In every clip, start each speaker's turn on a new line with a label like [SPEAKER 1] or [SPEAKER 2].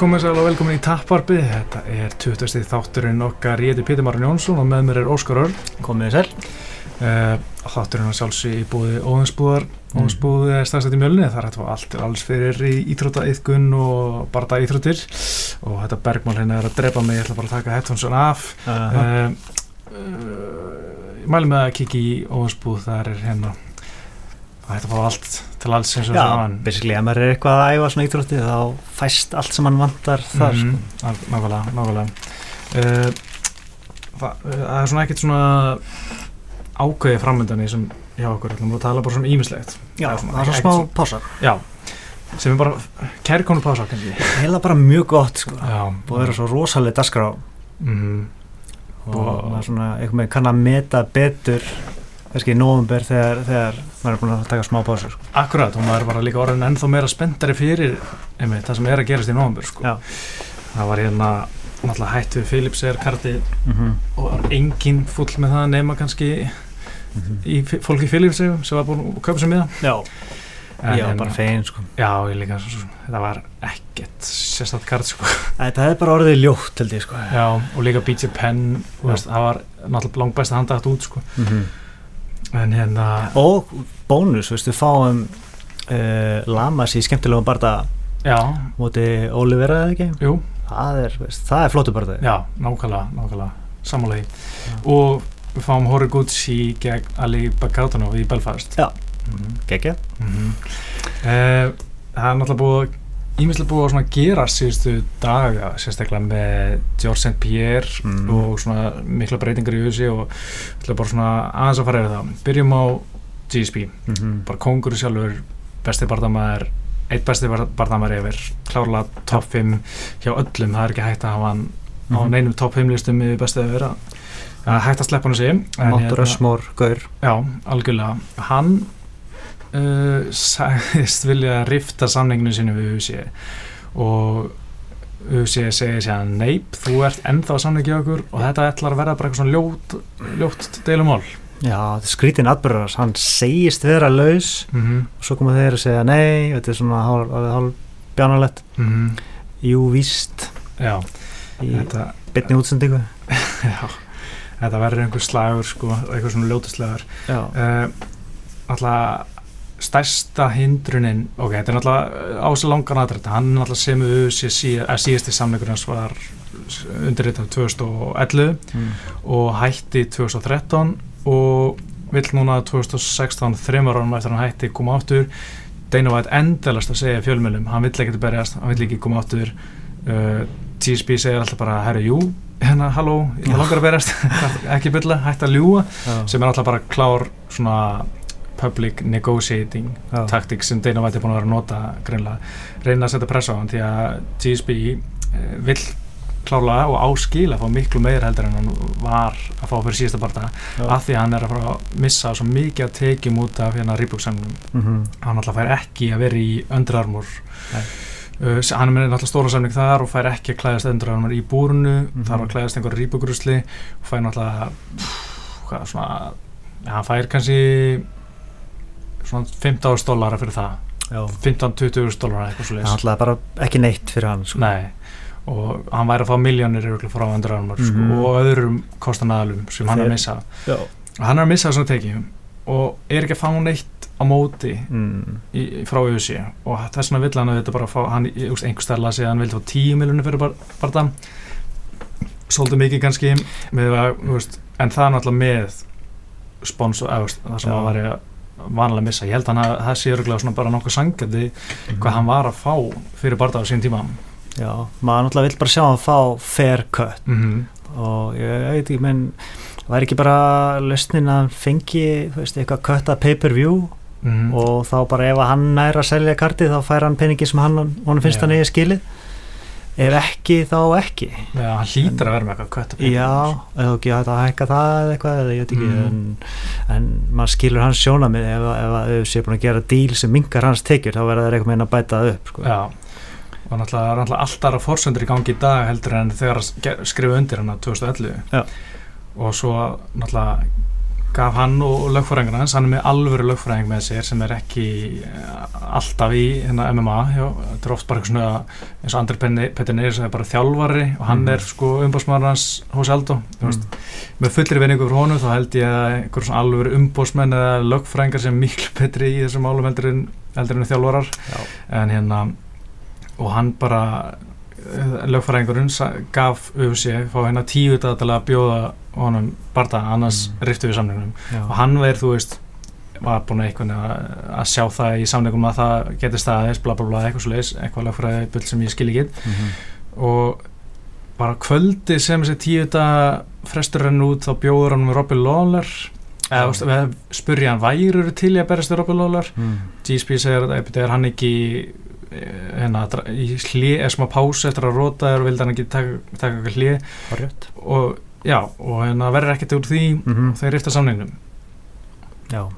[SPEAKER 1] Komið sæl og velkomin í Tapparbi. Þetta er 20. þátturinn okkar. Ég heiti Pítur Marun Jónsson og með mér er Óskar Örn.
[SPEAKER 2] Komið sæl.
[SPEAKER 1] Uh, þátturinn á sjálfsög í búði Óðinsbúðar. Mm. Óðinsbúði er staðsett í mjölni. Það er hægt að fá allt alls fyrir í íþróttaiðgun og barða íþróttir. Og þetta bergmál hérna er að drepa mig. Ég ætla bara að taka headphonesun af.
[SPEAKER 2] Uh -huh.
[SPEAKER 1] uh, ég mælu með að kikið í Óðinsbúð. Það er hérna að fá allt til alls eins og
[SPEAKER 2] Já, basically, ef maður er eitthvað að æfa svona íþrótti þá fæst allt sem mann vantar þar
[SPEAKER 1] mm, sko. Nákvæmlega, nákvæmlega. Uh, það, er svona ekkert svona ákveði framöndan í sem hjá okkur, við ætlum að tala bara svona ímislegt
[SPEAKER 2] Já, það er svona, það er svona smá pása.
[SPEAKER 1] Já, sem er bara kærkónu pása kannski.
[SPEAKER 2] Heila bara mjög gott sko.
[SPEAKER 1] Já.
[SPEAKER 2] Búið að vera svo rosalega dasgrá
[SPEAKER 1] mm.
[SPEAKER 2] og, og maður svona eitthvað með kann að meta betur kannski í nógumber þegar, þegar maður er búin að taka smá pásu sko.
[SPEAKER 1] Akkurat, og maður var líka orðin ennþá meira spenntari fyrir einmitt, það sem er að gerast í nógumber sko. það var hérna náttúrulega hætt við Philips er karti mm -hmm. og enginn full með það nema kannski mm -hmm. í fólki Philips sem var búin að köpa með
[SPEAKER 2] það Já, en, ég var bara fegin sko.
[SPEAKER 1] Já, ég líka, það var ekkert sérstaklega kart sko.
[SPEAKER 2] Það er bara orðið ljótt held ég sko.
[SPEAKER 1] Já, og líka BJ Penn, það var náttúrulega langt best að handa þetta út sko mm -hmm en hérna
[SPEAKER 2] og bónus, þú veist, við fáum uh, Lamas í skemmtilegum barða
[SPEAKER 1] já.
[SPEAKER 2] múti Ólivera eða ekki?
[SPEAKER 1] Jú.
[SPEAKER 2] það er, veist, það er flottu barða
[SPEAKER 1] já, nákvæmlega, nákvæmlega, samanlegi og við fáum Horiguchi gegn Ali Bakautanov í Belfast.
[SPEAKER 2] Já, mm -hmm. geggja mm -hmm.
[SPEAKER 1] uh, það er náttúrulega búið Ímislega búið að gera síðustu daga sérstaklega með George St. Pierre mm. og svona mikla breytingar í USA og bara svona aðeins að fara yfir það. Byrjum á GSP, mm -hmm. bara kongur sjálfur, besti barndamæður, eitt besti barndamæður yfir, klárlega top 5 hjá öllum, það er ekki hægt að hafa hann mm -hmm. á neinum top 5 listum í bestið að vera. Er hægt að sleppa hann að sé.
[SPEAKER 2] Máttur Ösmór, Gaur.
[SPEAKER 1] Já, algjörlega. Hann Uh, sagðist vilja rifta samninginu sinu við UC og UC segir sér að neip, þú ert ennþá samningi okkur og þetta ætlar að vera bara eitthvað svona ljót, ljótt deilumál.
[SPEAKER 2] Já, skrítin atbyrðar, hann segist vera laus
[SPEAKER 1] mm -hmm.
[SPEAKER 2] og svo koma þeir að segja nei, þetta er svona hálf bjánalett
[SPEAKER 1] mm -hmm.
[SPEAKER 2] Jú, víst.
[SPEAKER 1] Já,
[SPEAKER 2] í þetta, betni útsendingu.
[SPEAKER 1] Já, þetta verður einhver slagur sko, eitthvað svona ljótaslagur uh, Alltaf stærsta hindrunin ok, þetta er náttúrulega ásið langan aðrætt hann er náttúrulega sem við síðasti samleikurinn var undirritað 2011 mm. og hætti 2013 og vill núna 2016 þreymar árum eftir hann hætti koma áttur Deino var eitthvað endalast að segja fjölmjölum hann vill ekki berjast, hann vill ekki koma áttur uh, TSB segir alltaf bara herru, jú, hérna, halló ég langar að berjast, ekki bylla, hætti að ljúa Já. sem er alltaf bara klár svona public negotiating Já. taktik sem Dana White er búin að vera að nota greinlega, reyna að setja pressa á hann því að GSB eh, vill klála og áskila að fá miklu meir heldur en hann var að fá fyrir síðasta parta af því að hann er að fara að missa svo mikið að tekjum út af hérna rýbúksamnum
[SPEAKER 2] mm -hmm.
[SPEAKER 1] hann alltaf fær ekki að vera í öndrarmur uh, hann er með alltaf stóra samning þar og fær ekki að klæðast öndrarmur í búrunu mm -hmm. þar var að klæðast einhver rýbúkrusli og fær náttúrulega hvað svona ja, hann fær kannski svona 15.000 dólara fyrir það 15-20.000 dólara eitthvað svo
[SPEAKER 2] leiðis það er bara ekki neitt fyrir hann
[SPEAKER 1] sko. Nei. og hann væri að fá miljónir frá öndur ánum mm -hmm. og öðrum kostanæðalum sem hann er að missa
[SPEAKER 2] Já.
[SPEAKER 1] og hann er að missa svona tekið og er ekki að fá neitt á móti
[SPEAKER 2] mm.
[SPEAKER 1] í, frá auðvisi og þess vegna vill hann að þetta bara fá hann, einhver stærla að segja að hann vil fá 10 miljónir fyrir bara, bara það svolítið mikið kannski með, en það er náttúrulega með sponsor, eða það sem að væri að vanlega missa, ég held að hann, það sé öruglega bara nokkuð sangandi mm hvað hann var að fá fyrir barndag á sín tíma
[SPEAKER 2] Já, maður náttúrulega vill bara sjá hann fá fair cut
[SPEAKER 1] mm -hmm.
[SPEAKER 2] og ég veit ekki, menn væri ekki bara lausnin að fengi veist, eitthvað cut að pay per view
[SPEAKER 1] mm -hmm.
[SPEAKER 2] og þá bara ef hann er að selja karti þá fær hann peningi sem hann, hann finnst Já. hann eigi skilið ef ekki þá ekki
[SPEAKER 1] Já, hann hlýtur að vera með eitthvað kvötta
[SPEAKER 2] Já, eða ekki að hækka það eða eitthvað eða ég veit ekki mm. en, en maður skilur hans sjónamið ef þau séu búin að gera díl sem mingar hans tekjur þá verður það eitthvað meina að bæta það upp sko.
[SPEAKER 1] Já, og náttúrulega alltaf aðra fórsöndur í gangi í dag heldur en þegar skrifu undir hann að 2011
[SPEAKER 2] Já.
[SPEAKER 1] og svo náttúrulega gaf hann og lögfræðingarna hans, hann er með alvöru lögfræðing með sér sem er ekki eh, alltaf í hérna, MMA já, þetta er oft bara eitthvað svona eins og Andri Pettir Neyri sem er bara þjálfari og hann mm. er sko umbósmaður hans hos Eldó mm. með fullir vinningu fyrir honum þá held ég að einhver svona alvöru umbósmenn eða lögfræðingar sem er miklu betri í þessum málum heldur en, en þjálfarar já. en hérna og hann bara eh, lögfræðingurinn gaf UFC fá hérna tíu til að bjóða honum barða, annars mm. riftu við samningunum Já. og hann verður, þú veist var búin eitthvað að sjá það í samningum að það getur staðis, bla bla bla eitthvað svo leiðis, eitthvað lagfræði bull sem ég skil ekki mm -hmm. og bara kvöldi sem þessi tíu dag frestur henn út þá bjóður hann með Robby Lawler eða spurja hann væruru til ég að berast við Robby Lawler mm. GSP segir að er hann ekki hérna í hlið, eða smá pásu eftir að róta og vildi hann ekki taka, taka hlið og Já, og hérna verður ekkert úr því mm -hmm. og þeir rifta samningnum
[SPEAKER 2] Já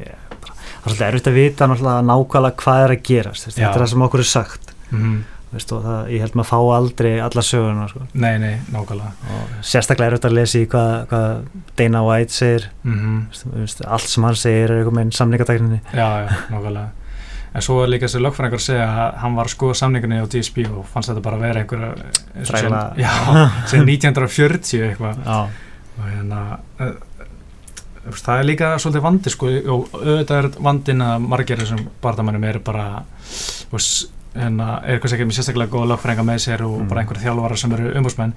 [SPEAKER 2] yeah. Það er svolítið erfitt að vita nákvæmlega hvað er að gerast þetta er það sem okkur er sagt mm -hmm. Veist, það, ég held maður að fá aldrei alla söguna sko.
[SPEAKER 1] Nei, nei, nákvæmlega
[SPEAKER 2] og Sérstaklega erfitt að lesa í hvað, hvað Dana White segir mm -hmm. allt sem hann segir er einhver með samningadagninni
[SPEAKER 1] Já, já, nákvæmlega en svo er líka þessi lögfræðingar að segja að hann var að skoða samningunni á DSB og fannst þetta bara að vera einhverja sem 1940 eitthvað. Og hérna uh, það er líka svolítið vandi sko og auðvitað er vandin að margir þessum barndamannum er bara veist, hérna, er eitthvað sem er sérstaklega góða lögfræðingar með sér og mm. bara einhverja þjálfvara sem eru umbúrsmenn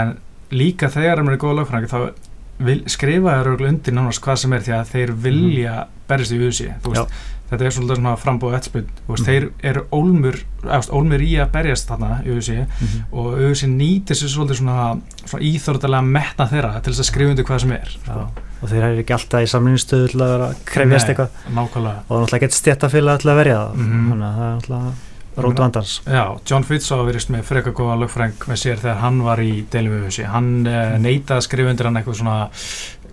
[SPEAKER 1] en líka þegar þeir eru góða lögfræðingar þá vil, skrifa þeir undir nánast hvað sem er því að þeir vilja mm. berist í usi þú veist þetta er svolítið svona frambóð eftirspunn og mm. þeir eru ólmur ólmur í að berjast þarna auðvitað mm -hmm. og auðvitað nýtir sér svolítið svona, svona íþórtalega metna þeirra til þess að skrifa undir hvað sem er
[SPEAKER 2] ja. og þeir eru ekki alltaf í samlingstöðu til að krefjast eitthvað
[SPEAKER 1] nákvæmlega.
[SPEAKER 2] og það er náttúrulega gett stjættafélag til að verja það mm -hmm. það er náttúrulega rótu vandans
[SPEAKER 1] Já, John Fitzó verist með freka góða lögfræng með sér þegar hann var í deilum auðvitað hann eh, mhm. neitaði að skrifa undir hann eitthvað svona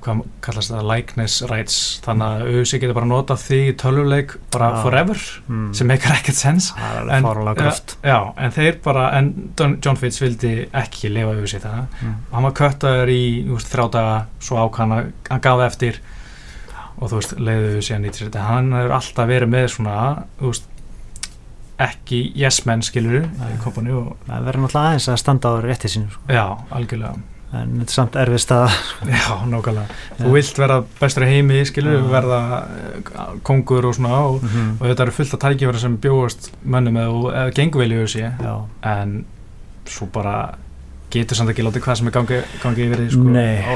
[SPEAKER 1] hvað kallast það, likeness rights. Þannig að auðvitað getur bara nota því í tölvuleik bara ah. forever mm. sem meikar ekkert sens.
[SPEAKER 2] En,
[SPEAKER 1] já, en þeir bara en John Fitz vildi ekki lifa auðvitað það. Mm. hann var köttaður í veist, þrjá daga svo ákvæmna hann gaf eftir. Og þú veist, síðan í þessu hann hefur alltaf verið með svona þú veist ekki yes menn skiluru
[SPEAKER 2] það verður náttúrulega aðeins að standa á rétti sínu
[SPEAKER 1] sko. já, algjörlega
[SPEAKER 2] en þetta er samt erfið stað
[SPEAKER 1] Já, nákvæmlega, þú vilt verða bestur heimi, skilur, ja. verða eh, kongur og svona og, mm -hmm. og þetta eru fullt af tækifæri sem bjóðast mönnum eða í auðvitað en svo bara getur samt ekki látið hvað sem er gangið gangi yfir því sko, á,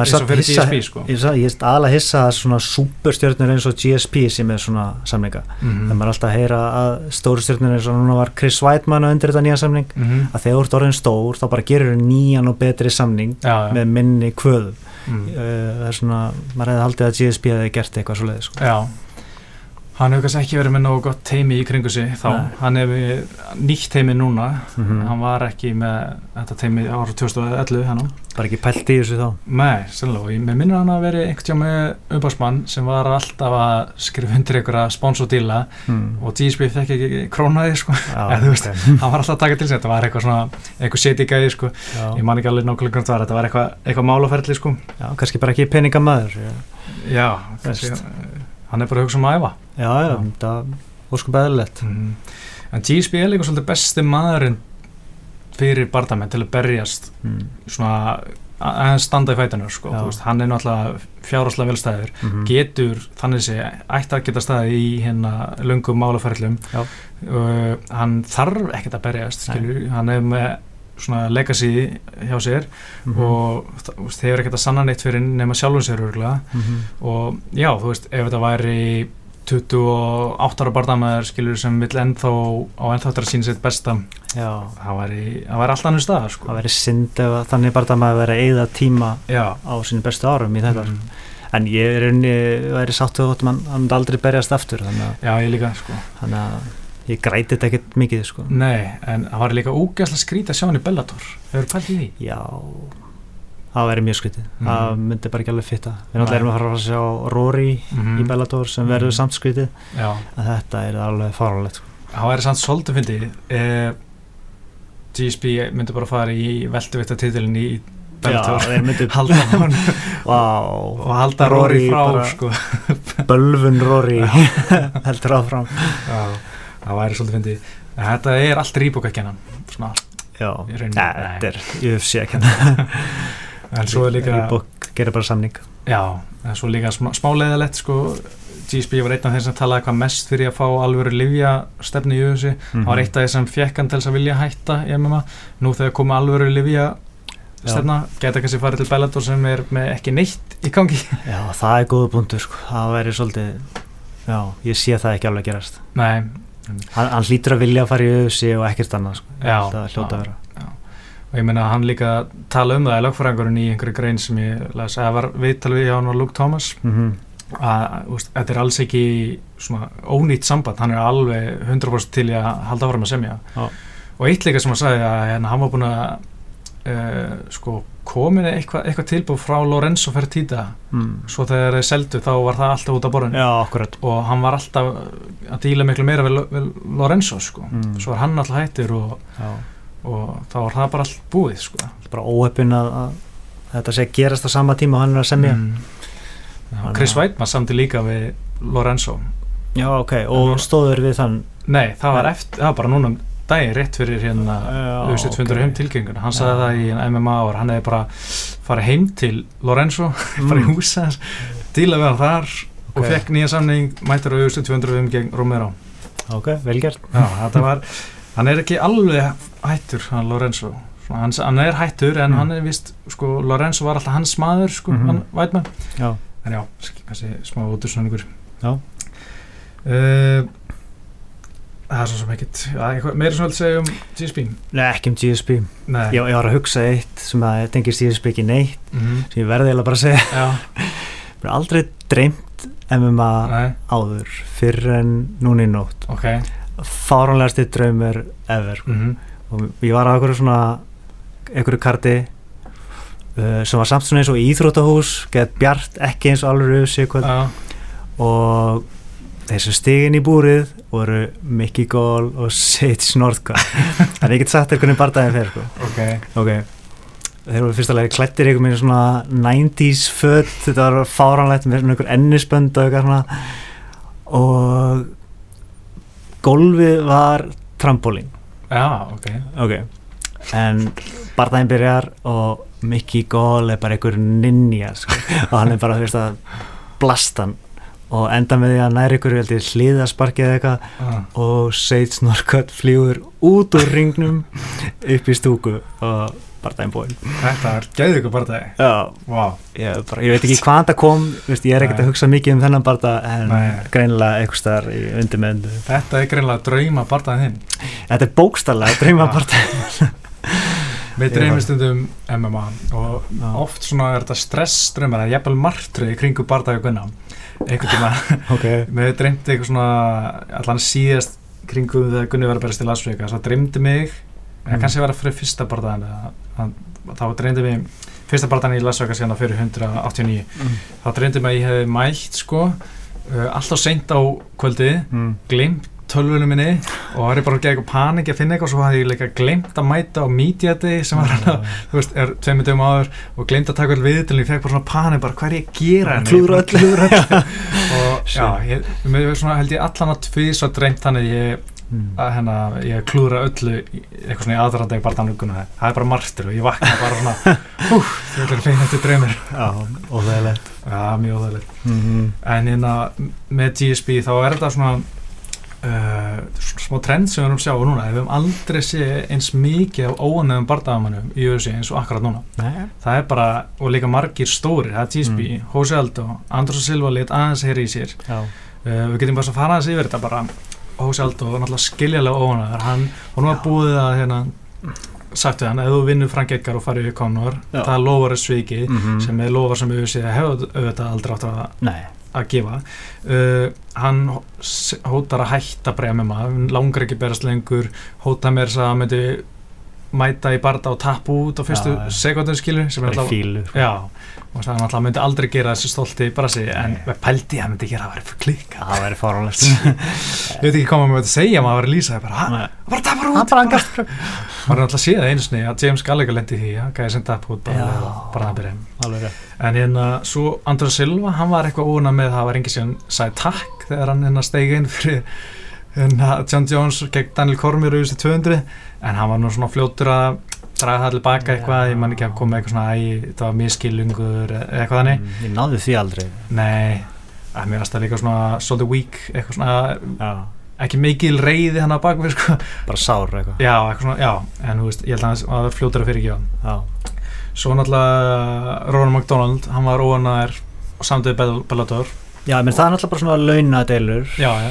[SPEAKER 1] eins og fyrir hissa, GSP sko.
[SPEAKER 2] Ég er alveg hissa að svona superstjörnur eins og GSP sem er svona samlinga mm -hmm. það er alltaf að heyra að stórstjörnur eins og núna var Chris Weidmann undir þetta nýja samling mm -hmm. að þegar þú ert orðin stór þá bara gerur þau nýjan og betri samling já, já. með minni kvöðum mm. það er svona, maður hefði haldið að GSP hefði gert eitthvað svo leiði sko.
[SPEAKER 1] Já Hann hefur kannski ekki verið með nógu gott teimi í kringu sig þá, Nei. hann hefur nýtt teimi núna, mm -hmm. hann var ekki með þetta teimi ára 2011 hann
[SPEAKER 2] Bara ekki pælt í þessu þá?
[SPEAKER 1] Nei, sannlega, og ég minnir hann að veri einhvern tíma með umbásmann sem var alltaf að skrifa undir einhverja sponsordíla mm. og GSP fekk ekki krónaði sko, Já, eða þú veist, okay. hann var alltaf að taka til sig, þetta var eitthvað svona, eitthvað seti gæði sko, Já. ég man ekki alveg nákvæmlega hvernig þetta var, þetta var eitthvað, eitthvað málaferðli sko
[SPEAKER 2] Já, kannski bara ekki peningamæður
[SPEAKER 1] Já, kannski hann er bara að hugsa um að æfa
[SPEAKER 2] já, já, það er sko beðilegt
[SPEAKER 1] mm. en GSP er líka svolítið besti maðurinn fyrir Bardamenn til að berjast mm. svona að standa í fætinu sko, veist, hann er náttúrulega fjárháslega velstæður mm -hmm. getur þannig sé ætti að geta staði í hérna lungum málafærlum uh, hann þarf ekkert að berjast hann er með svona legacy hjá sér mm -hmm. og þeir eru ekkert að sanna neitt fyrir nema sjálfum sér mm -hmm. og já, þú veist, ef þetta væri 28 ára barndamæður skilur sem vill ennþá á ennþáttar að sína sitt besta já. það væri, alltaf annar stað sko.
[SPEAKER 2] það væri synd ef þannig barndamæður verið að eigða tíma já. á sínu bestu árum í þetta mm. en ég er unni, væri sáttu að hann aldrei berjast aftur þannig að,
[SPEAKER 1] já, ég líka sko.
[SPEAKER 2] þannig að ég græti þetta ekkert mikið sko.
[SPEAKER 1] Nei, en það var líka ógæslega skrítið að sjá hann í Bellator Hefur þú pælt í því?
[SPEAKER 2] Já, það væri mjög skrítið mm. það myndi bara ekki alveg fitta Við náttúrulega erum að fara að sjá Rory mm. í Bellator sem verður mm. samt skrítið Já. en þetta er alveg faralegt sko.
[SPEAKER 1] Það væri samt svolítið fyndið eh, GSP myndi bara fara í velduvitta títilin í Bellator
[SPEAKER 2] þeir myndu
[SPEAKER 1] halda hann
[SPEAKER 2] wow.
[SPEAKER 1] og halda Rory frá
[SPEAKER 2] bara,
[SPEAKER 1] sko.
[SPEAKER 2] bölvun Rory heldur áfram
[SPEAKER 1] Já, það væri svolítið fyndið þetta er allt rýbúk ekki hennan svona
[SPEAKER 2] já, Nei, þetta er UFC ekki hann
[SPEAKER 1] en svo er líka
[SPEAKER 2] Reebok gerir bara samning.
[SPEAKER 1] Já, en svo líka smá, smáleiðilegt sko. GSP var einn af þeir sem talaði hvað mest fyrir að fá alvöru livja stefni í UFC það var eitt af þeir sem fekk hann til þess að vilja hætta í MMA, nú þegar komið alvöru livja stefna, geta kannski farið til Bellator sem er með ekki neitt í gangi.
[SPEAKER 2] Já, það er góða punktur sko. það væri svolítið já, ég sé það ekki alveg gerast.
[SPEAKER 1] Nei,
[SPEAKER 2] hann, hlýtur að vilja að fara í UFC og ekkert annað sko.
[SPEAKER 1] Já,
[SPEAKER 2] það hljóta að vera
[SPEAKER 1] og ég meina hann líka tala um það í lögfræðingurinn í einhverju grein sem ég las, að var viðtal við hjá hann var Luke Thomas
[SPEAKER 2] mm
[SPEAKER 1] að úst, þetta er alls ekki svona ónýtt samband, hann er alveg 100% til í að halda áfram að semja
[SPEAKER 2] Já.
[SPEAKER 1] og eitt líka sem hann sagði að hérna, hann var búin að uh, sko komin eitthvað eitthva tilbúð frá Lorenzo Fertitta
[SPEAKER 2] mm.
[SPEAKER 1] svo þegar þeir seldu þá var það alltaf út af borðinu
[SPEAKER 2] já,
[SPEAKER 1] og hann var alltaf að díla miklu meira við, við Lorenzo sko.
[SPEAKER 2] Mm.
[SPEAKER 1] svo var hann alltaf hættur og,
[SPEAKER 2] já.
[SPEAKER 1] Og þá var það bara allt búið sko.
[SPEAKER 2] bara óöppin að, að þetta sé að gerast á sama tíma og hann er að semja
[SPEAKER 1] mm. Chris Weidmann samti líka við Lorenzo
[SPEAKER 2] já, ok, og stóður við þann
[SPEAKER 1] Nei, það var, eftir, það var bara núna um daginn rétt fyrir hérna
[SPEAKER 2] Já,
[SPEAKER 1] auðvitað fundur
[SPEAKER 2] ok.
[SPEAKER 1] heim tilgenguna hann sagði
[SPEAKER 2] Já.
[SPEAKER 1] það í MMA og hann hefði bara farið heim til Lorenzo bara í
[SPEAKER 2] Mm.
[SPEAKER 1] húsa díla við hann þar og
[SPEAKER 2] Ok.
[SPEAKER 1] fekk nýja samning mættur á auðvitað 205 gegn Romero
[SPEAKER 2] ok, vel gert
[SPEAKER 1] Já, þetta var, hann er ekki alveg hættur, hann Lorenzo. Hann, hann er hættur en
[SPEAKER 2] Mm.
[SPEAKER 1] hann er vist sko, Lorenzo var alltaf hans maður sko,
[SPEAKER 2] Mhm.
[SPEAKER 1] hann Weidmann
[SPEAKER 2] já,
[SPEAKER 1] en já, kannski smá útursnöningur
[SPEAKER 2] Já.
[SPEAKER 1] uh, það er svo sem ekkit meira sem vil segja um GSP
[SPEAKER 2] Nei, ekki um GSP ég, ég var að hugsa eitt sem að tengist GSP ekki neitt
[SPEAKER 1] Mhm.
[SPEAKER 2] sem ég verði eiginlega bara að segja. Mér er aldrei dreymt MMA
[SPEAKER 1] nei,
[SPEAKER 2] áður fyrir en núna í nótt.
[SPEAKER 1] Ok
[SPEAKER 2] fáránlegasti draumur ever.
[SPEAKER 1] Mm
[SPEAKER 2] og ég var á einhverju svona einhverju karti uh, sem var samt svona eins og íþróttahús gett bjart, ekki eins og alveg rauðs
[SPEAKER 1] já,
[SPEAKER 2] og sem stigin í búrið voru Mickey Gall og Sage þannig að ég get sagt þér hvernig bardaginn fer sko.
[SPEAKER 1] ok.
[SPEAKER 2] Ok. Þeir voru fyrstulega klættir ykkur með svona 90s föt, þetta var fáránlegt með ykkur ennisbönd og eitthvað svona. Og gólfið var trampolín.
[SPEAKER 1] Já, ok.
[SPEAKER 2] Ok. En bardaginn byrjar og Mickey Gall er bara einhver ninja sko. og hann er bara þú veist að blastan og enda með því að næri ykkur hliðasparkið eða eitthvað.
[SPEAKER 1] Ah.
[SPEAKER 2] og Sage Norcutt flýgur út úr ringnum upp í stúku og bardaginn búinn
[SPEAKER 1] þetta er gæðu ykkur það
[SPEAKER 2] Já,
[SPEAKER 1] wow.
[SPEAKER 2] ég, bara, ég veit ekki hvaðan það kom veist, ég er ekkert að hugsa mikið um þennan barda en
[SPEAKER 1] Nei.
[SPEAKER 2] greinilega eitthvað staðar í undir með undir
[SPEAKER 1] þetta er greinlega drauma barðað þinn.
[SPEAKER 2] Þetta er bókstallega drauma
[SPEAKER 1] Já.
[SPEAKER 2] barda
[SPEAKER 1] við
[SPEAKER 2] var-
[SPEAKER 1] stundum MMA og
[SPEAKER 2] Já.
[SPEAKER 1] oft svona er þetta stressdraumar það er jafnvel martröð í kringu gunna. Einhvern tíma.
[SPEAKER 2] Ok,
[SPEAKER 1] Mér dreymdi eitthvað svona allan síðast kringum þegar Gunni var að berast til Las Vegas þá dreymdi mig, eða
[SPEAKER 2] Mm.
[SPEAKER 1] kannski var það fyrir fyrsta barðan þá dreymdi mig fyrsta barðan í Las Vegas hérna fyrir 189
[SPEAKER 2] mm.
[SPEAKER 1] þá dreymdi mig að ég hefði mætt sko uh, alltaf seint á kvöldið
[SPEAKER 2] Mm.
[SPEAKER 1] glimt tölvunum minni og var ég bara að gera eitthvað panik að finna eitthvað og svo hafði ég líka glimt að mæta á media day sem var hann að þú veist, er tveimur dögum áður og glemt að taka all viðtölu, ég fekk bara svona panik bara hvað er ég að gera henni?
[SPEAKER 2] Klúðra öllu.
[SPEAKER 1] klúðra öllu og já, ég, er svona held ég allan að tvið svo dreymt þannig að ég,
[SPEAKER 2] Mm.
[SPEAKER 1] Að hérna, ég klúðra öllu eitthvað svona í aðranda í barðanluguna það er bara margtur og ég vakna bara svona hú, þetta er fein eftir dreymir
[SPEAKER 2] Já, óþægilegt.
[SPEAKER 1] Já, mjög óðalegt
[SPEAKER 2] mm -hmm.
[SPEAKER 1] en hérna með GSP þá er þetta svona uh, smá trend sem við erum að sjá núna. Við höfum aldrei séð eins mikið af óanöfum barðamannum í UFC eins og akkurat núna.
[SPEAKER 2] Nei,
[SPEAKER 1] það er bara, og líka margir stórir það er GSP,
[SPEAKER 2] Mm.
[SPEAKER 1] Jose Aldo, Andros Silva lit aðeins heyri í sér. Uh, við getum bara að fara aðeins yfir þetta bara Jose Aldo var náttúrulega skiljalega óanöður hann, var búið að hérna, sagt við hann, ef þú vinnur Frank Edgar og farið Conor,
[SPEAKER 2] Já.
[SPEAKER 1] það lofar að sviki
[SPEAKER 2] mm
[SPEAKER 1] sem er lofar sem UFC hefur auðvitað aldrei átt að
[SPEAKER 2] Nei,
[SPEAKER 1] að gefa. Uh, hann hótar að hætta bara MMA, hann langar ekki berast lengur hóta mér þess að hann myndi mæta í barda og tappa út á fyrstu sekundum skilur
[SPEAKER 2] sem er alltaf
[SPEAKER 1] sko. já, og það alltaf myndi aldrei gera þessi stolti brasi en pældi að myndi gera að vera klíka
[SPEAKER 2] það væri fáránlegt.
[SPEAKER 1] Ég veit ekki hvað maður myndi að segja maður að vera lýsa bara, það bara tapar út
[SPEAKER 2] maður
[SPEAKER 1] er alltaf að sé það einu snið að James Gallagher lendi því að gæði sem tappa út bara, bara að byrja en hérna svo Andrés Silva hann var eitthvað óna með að það var engi sem sæði takk þegar hann hérna stegi inn fyrir John Jones gegn Daniel Cormier auðvist í 200 en hann var nú svona fljótur að draga það tilbaka eitthvað, ég man ekki að koma eitthvað svona æg, þetta var miskilungur eitthvað þannig. Mm,
[SPEAKER 2] Ég náðu því aldrei.
[SPEAKER 1] Nei, að mér varst það líka svona svolítið weak, eitthvað svona já. ekki mikil reyði hann á bakvið sko.
[SPEAKER 2] bara sár eitthvað.
[SPEAKER 1] Já, eitthvað svona, já, en þú veist, ég held að það var fljótur að fyrir ekki á hann Svo náttúrulega Ronald McDonald, hann var óanæður og samtöðu Bellator.
[SPEAKER 2] Já, menn það er náttúrulega bara svona launadeilur.
[SPEAKER 1] Já, já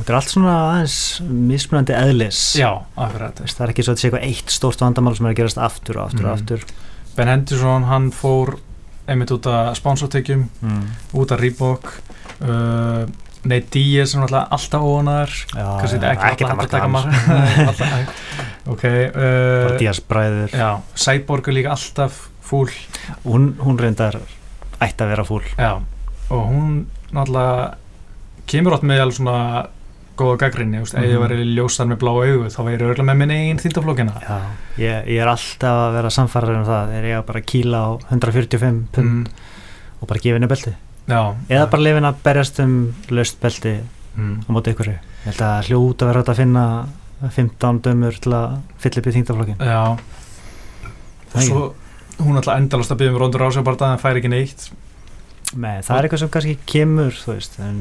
[SPEAKER 2] Þetta er allt svona aðeins mismunandi eðlis.
[SPEAKER 1] Já, akkurat.
[SPEAKER 2] Það er ekki svo að þetta sé eitthvað eitt stórt vandamál sem er að gerast aftur og aftur mm. og aftur.
[SPEAKER 1] Ben Henderson, hann fór einmitt út af sponsortekjum mm. út af Reebok. Uh, Nate Diaz sem alltaf alltaf ónar
[SPEAKER 2] kannski ekki
[SPEAKER 1] alltaf taka marg ok uh,
[SPEAKER 2] Diaz bræður.
[SPEAKER 1] Cyborg er líka alltaf fúl
[SPEAKER 2] hún, hún reyndar ætti að vera fúl
[SPEAKER 1] já, og hún náttúrulega kemur átt með alveg svona góða gaggrinni, mm -hmm. ef ég mhm. var ljósar með blá auðu þá væri ég örgulega með minn einn þýndaflókina
[SPEAKER 2] ég, ég er alltaf að vera samfarrar um það, þegar ég bara kíla á 145 pund mm. og bara gefa henni belti
[SPEAKER 1] Já,
[SPEAKER 2] eða bara lifin að berjast um löst belti mm. á móti ykkur ég held að hljóta verður að finna 15 dömur til að fylla upp í þýndaflókin
[SPEAKER 1] Já og svo hún alltaf endalast að byggja um rondur ásjábarta en fær ekki neitt
[SPEAKER 2] Nei, það er eitthvað sem kannski kemur þú veist, en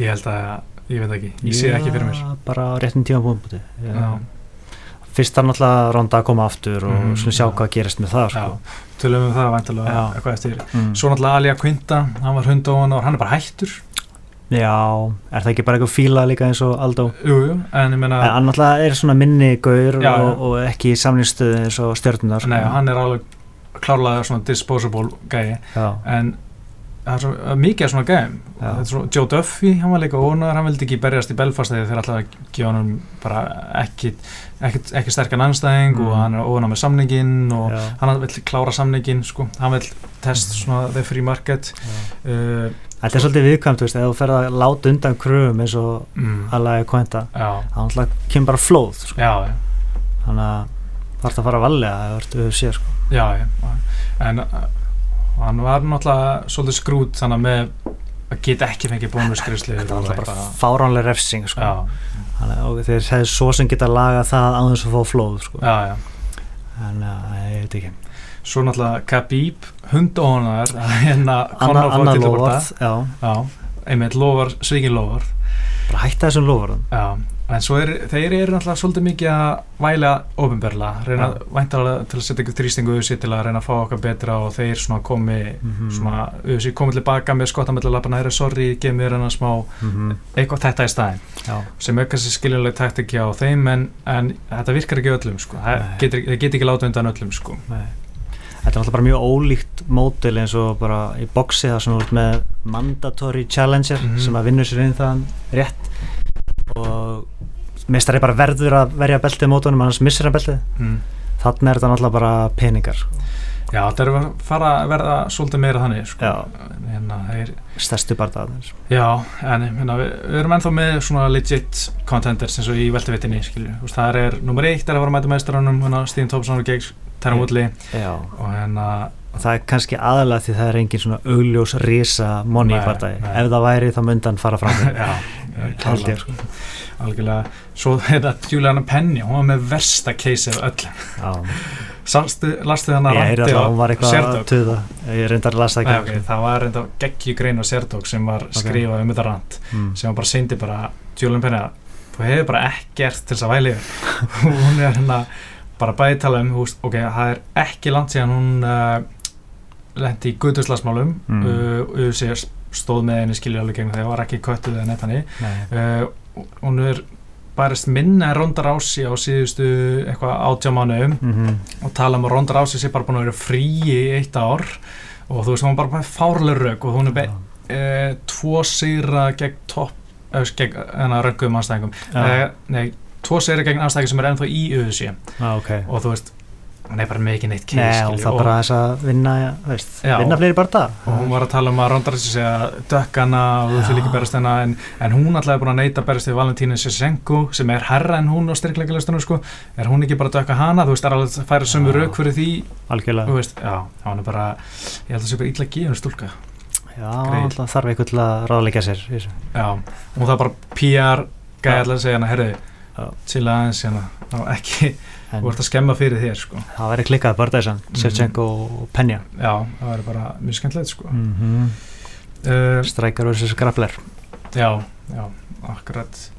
[SPEAKER 1] Ég held að ég veit ekki, ég sé ekki fyrir mér.
[SPEAKER 2] Bara réttin tíma búin fyrst þarf náttúrulega ronda að koma aftur og mm, svona sjá já. hvað gerist með það sko.
[SPEAKER 1] tölum við það vantilega eitthvað eftir. Mm. svo náttúrulega Alja Quinta, hann var hund og hann er bara hættur.
[SPEAKER 2] Já, er það ekki bara eitthvað fíla líka eins og Aldó
[SPEAKER 1] jújú, en ég menna
[SPEAKER 2] en hann náttúrulega er svona minni gaur já, og, og ekki í samlýnstöðu eins og stjórnunar
[SPEAKER 1] nei, sko. hann er alveg klárlega svona disposable gæi en það er svo mikið af svona gæm Joe Duffy, hann var líka ónar hann vildi ekki berjast í Belfast þegar þeir alltaf að gefa hann bara ekki ekki, ekki sterkan anstæðing mm. og hann er ónar með samningin og Já. hann vil klára samningin sko. hann vil test svona the free market
[SPEAKER 2] uh, Þetta er svolítið viðkvæmt, ef þú fer að láta undan kröfum eins og mm. alveg kvænta hann kemur bara flóð sko. þannig að það vart að fara að valja að það vart að sé sko.
[SPEAKER 1] Já, en og hann var náttúrulega svolítið skrút þannig með að geta ekki fengið bónusgriðsli
[SPEAKER 2] þetta var alltaf bara fáránlega refsing sko. þannig að þeir hefði svo sem geta laga það á þess að fá flóð sko.
[SPEAKER 1] já, já.
[SPEAKER 2] en ég veit ekki.
[SPEAKER 1] Svo náttúrulega Khabib hundónar
[SPEAKER 2] hérna Anna Lóvarð
[SPEAKER 1] einmitt Lóvar, Svíkin Lóvarð
[SPEAKER 2] bara hætta þessum Lóvarðum
[SPEAKER 1] já en svo er, þeir eru náttúrulega svolítið mikið að væla ofinberla, reyna ja. væntalega til að setja ykkur þrýstingu auðvitað til að reyna að fá okkar betra og þeir svona komi mm -hmm. svona auðvitað komið tilbaka með skottamillalapana, það er sorry, gef mér hana smá mm -hmm. eitthvað þetta í staðin Já. sem aukast sér skiljuleg taktik á þeim en, en þetta virkar ekki öllum sko, það getur get ekki láta undan öllum sko
[SPEAKER 2] Nei. Þetta er alltaf bara mjög ólíkt mótil eins og bara í boxi það sem er með mandatory challenger mm -hmm. sem að vinna sér inn það rétt og meistari bara verður að verja beltið mótunum annars missir hann beltið. Mm. þannig er þetta náttúrulega bara peningar sko.
[SPEAKER 1] Já, þetta er að fara að verða svolítið meira þannig sko.
[SPEAKER 2] hérna, er... stærstu barndagar
[SPEAKER 1] sko. Já, en hérna, við, við erum ennþá með svona legit contenders eins og í veltevitinni það er, nummer eitt er að vera mæta meistarannum hérna, Stíðin Tópsson og Geigs Terra Woodley og hérna
[SPEAKER 2] og það er kannski aðalega því það er engin svona augljós risa monni í partæði ef það væri þá myndan fara fram
[SPEAKER 1] Ég sko algjörlega, svo þetta Juliana Penny, hún var með versta keisið af öllum lastu þannig
[SPEAKER 2] að rætti á Serdog ég reyndar að lasta
[SPEAKER 1] ekki. Okay, það var reyndar geggi grein á Serdog sem var okay. skrifað um þetta rætt mm. sem bara syndi bara, Juliana Penny þú hefur bara ekkert til þess að væli hún er hérna bara bæðitala um, húst, ok, það er ekki langt síðan hún uh, lendi í guðurslasmálum mm. uh, og stóð með henni skilja alveg gegn það var ekki köttuð eða neitt hann uh, hún er bærist minna en Ronda Rási á síðustu eitthvað átjámanuðum mm -hmm. og tala um að Ronda Rási sé bara búin að vera frí í eitt ár. Og þú veist hún er bara fárlega raug og hún er beð e, tvo sýra gegn topp gegn hennar raugum anstæðingum e, nei, tvo seri gegn anstækja sem er ennþá í UFC
[SPEAKER 2] ah, okay.
[SPEAKER 1] og þú veist hann er bara mikið neitt
[SPEAKER 2] keis og það bara þess að vinna veist, já, vinna fleiri bara það
[SPEAKER 1] og hún var að tala um að Ronda Rousey segja dökkana og þú fyrir ekki berast hennar en, en hún alltaf er búin að neyta berast við Valentínu Sesenko sem er herra en hún á styrkleikalistunum sko, er hún ekki bara dökka hana? Þú veist, það er alveg að færa sömu rauk fyrir því?
[SPEAKER 2] Algjörlega.
[SPEAKER 1] Veist, já, hann er bara, ég held að það sé bara gefa hennar stúlka.
[SPEAKER 2] Já, alltaf þarf eitthvað til að ráðleika sér
[SPEAKER 1] já, og það er bara PR gæði alltaf að segja hennar, herru, Þú vart að skemma fyrir þér sko.
[SPEAKER 2] Það væri klikkað bara þessan, mm. Shevchenko og Penja
[SPEAKER 1] Já, það væri bara mjög skemmtilegt sko. mm
[SPEAKER 2] -hmm. uh, Strækjar versus Grabler
[SPEAKER 1] Já, já, akkurat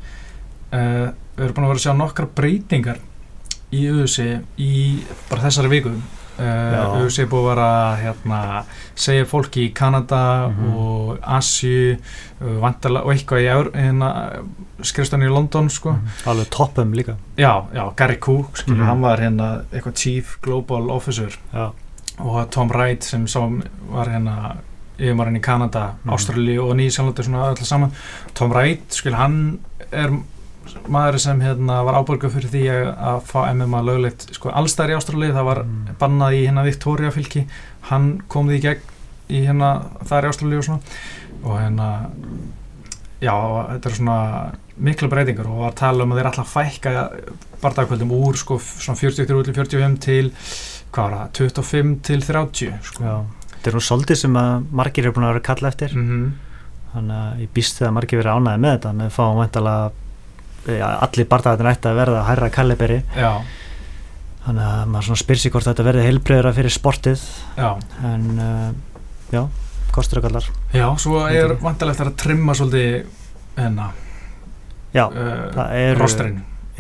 [SPEAKER 1] uh, Við erum búin að vera að sjá nokkra breytingar í auðvisi í bara þessari viku UFC er búið að hérna, segja fólki í Kanada mm -hmm. og Asju uh, vantala, og eitthvað í hérna, skrifstunni í London sko. mm
[SPEAKER 2] -hmm. alveg toppum líka
[SPEAKER 1] já, já Gary Cook, skilur, mm -hmm. hann var hérna eitthvað Chief Global Officer
[SPEAKER 2] já.
[SPEAKER 1] og Tom Wright sem sá, var hérna yfirmarinn í Kanada, mhm. Ástrali og Nýjasjálfandi svona öll saman Tom Wright, skilur, hann er maður sem hérna, var ábörguð fyrir því að fá MMA löglegt sko, allstæðar í Ástralið, það var mm. bannað í hérna Victoria fylki, hann kom því í gegn í hérna þar í Ástralið og svona og hérna já, þetta er svona miklu breytingar og að tala um að þeir alltaf fækka bardagkvöldum úr sko svona 43-45 til hvað var það, 25 til 30 sko.
[SPEAKER 2] Já, þetta er nú svolítið sem að margir er búin að vera kalla eftir
[SPEAKER 1] mm -hmm.
[SPEAKER 2] þannig að ég býst þegar margir verið ánæði með þetta með að fá vantala ja, allir barndagættin ætti að verða að hæra kalliberi þannig að maður spyr sér hvort þetta verði heilbreyðra fyrir sportið
[SPEAKER 1] já.
[SPEAKER 2] en uh, já, kostur og kallar
[SPEAKER 1] Já, svo er vantilegt að trimma svolítið enna
[SPEAKER 2] Já, uh, það eru,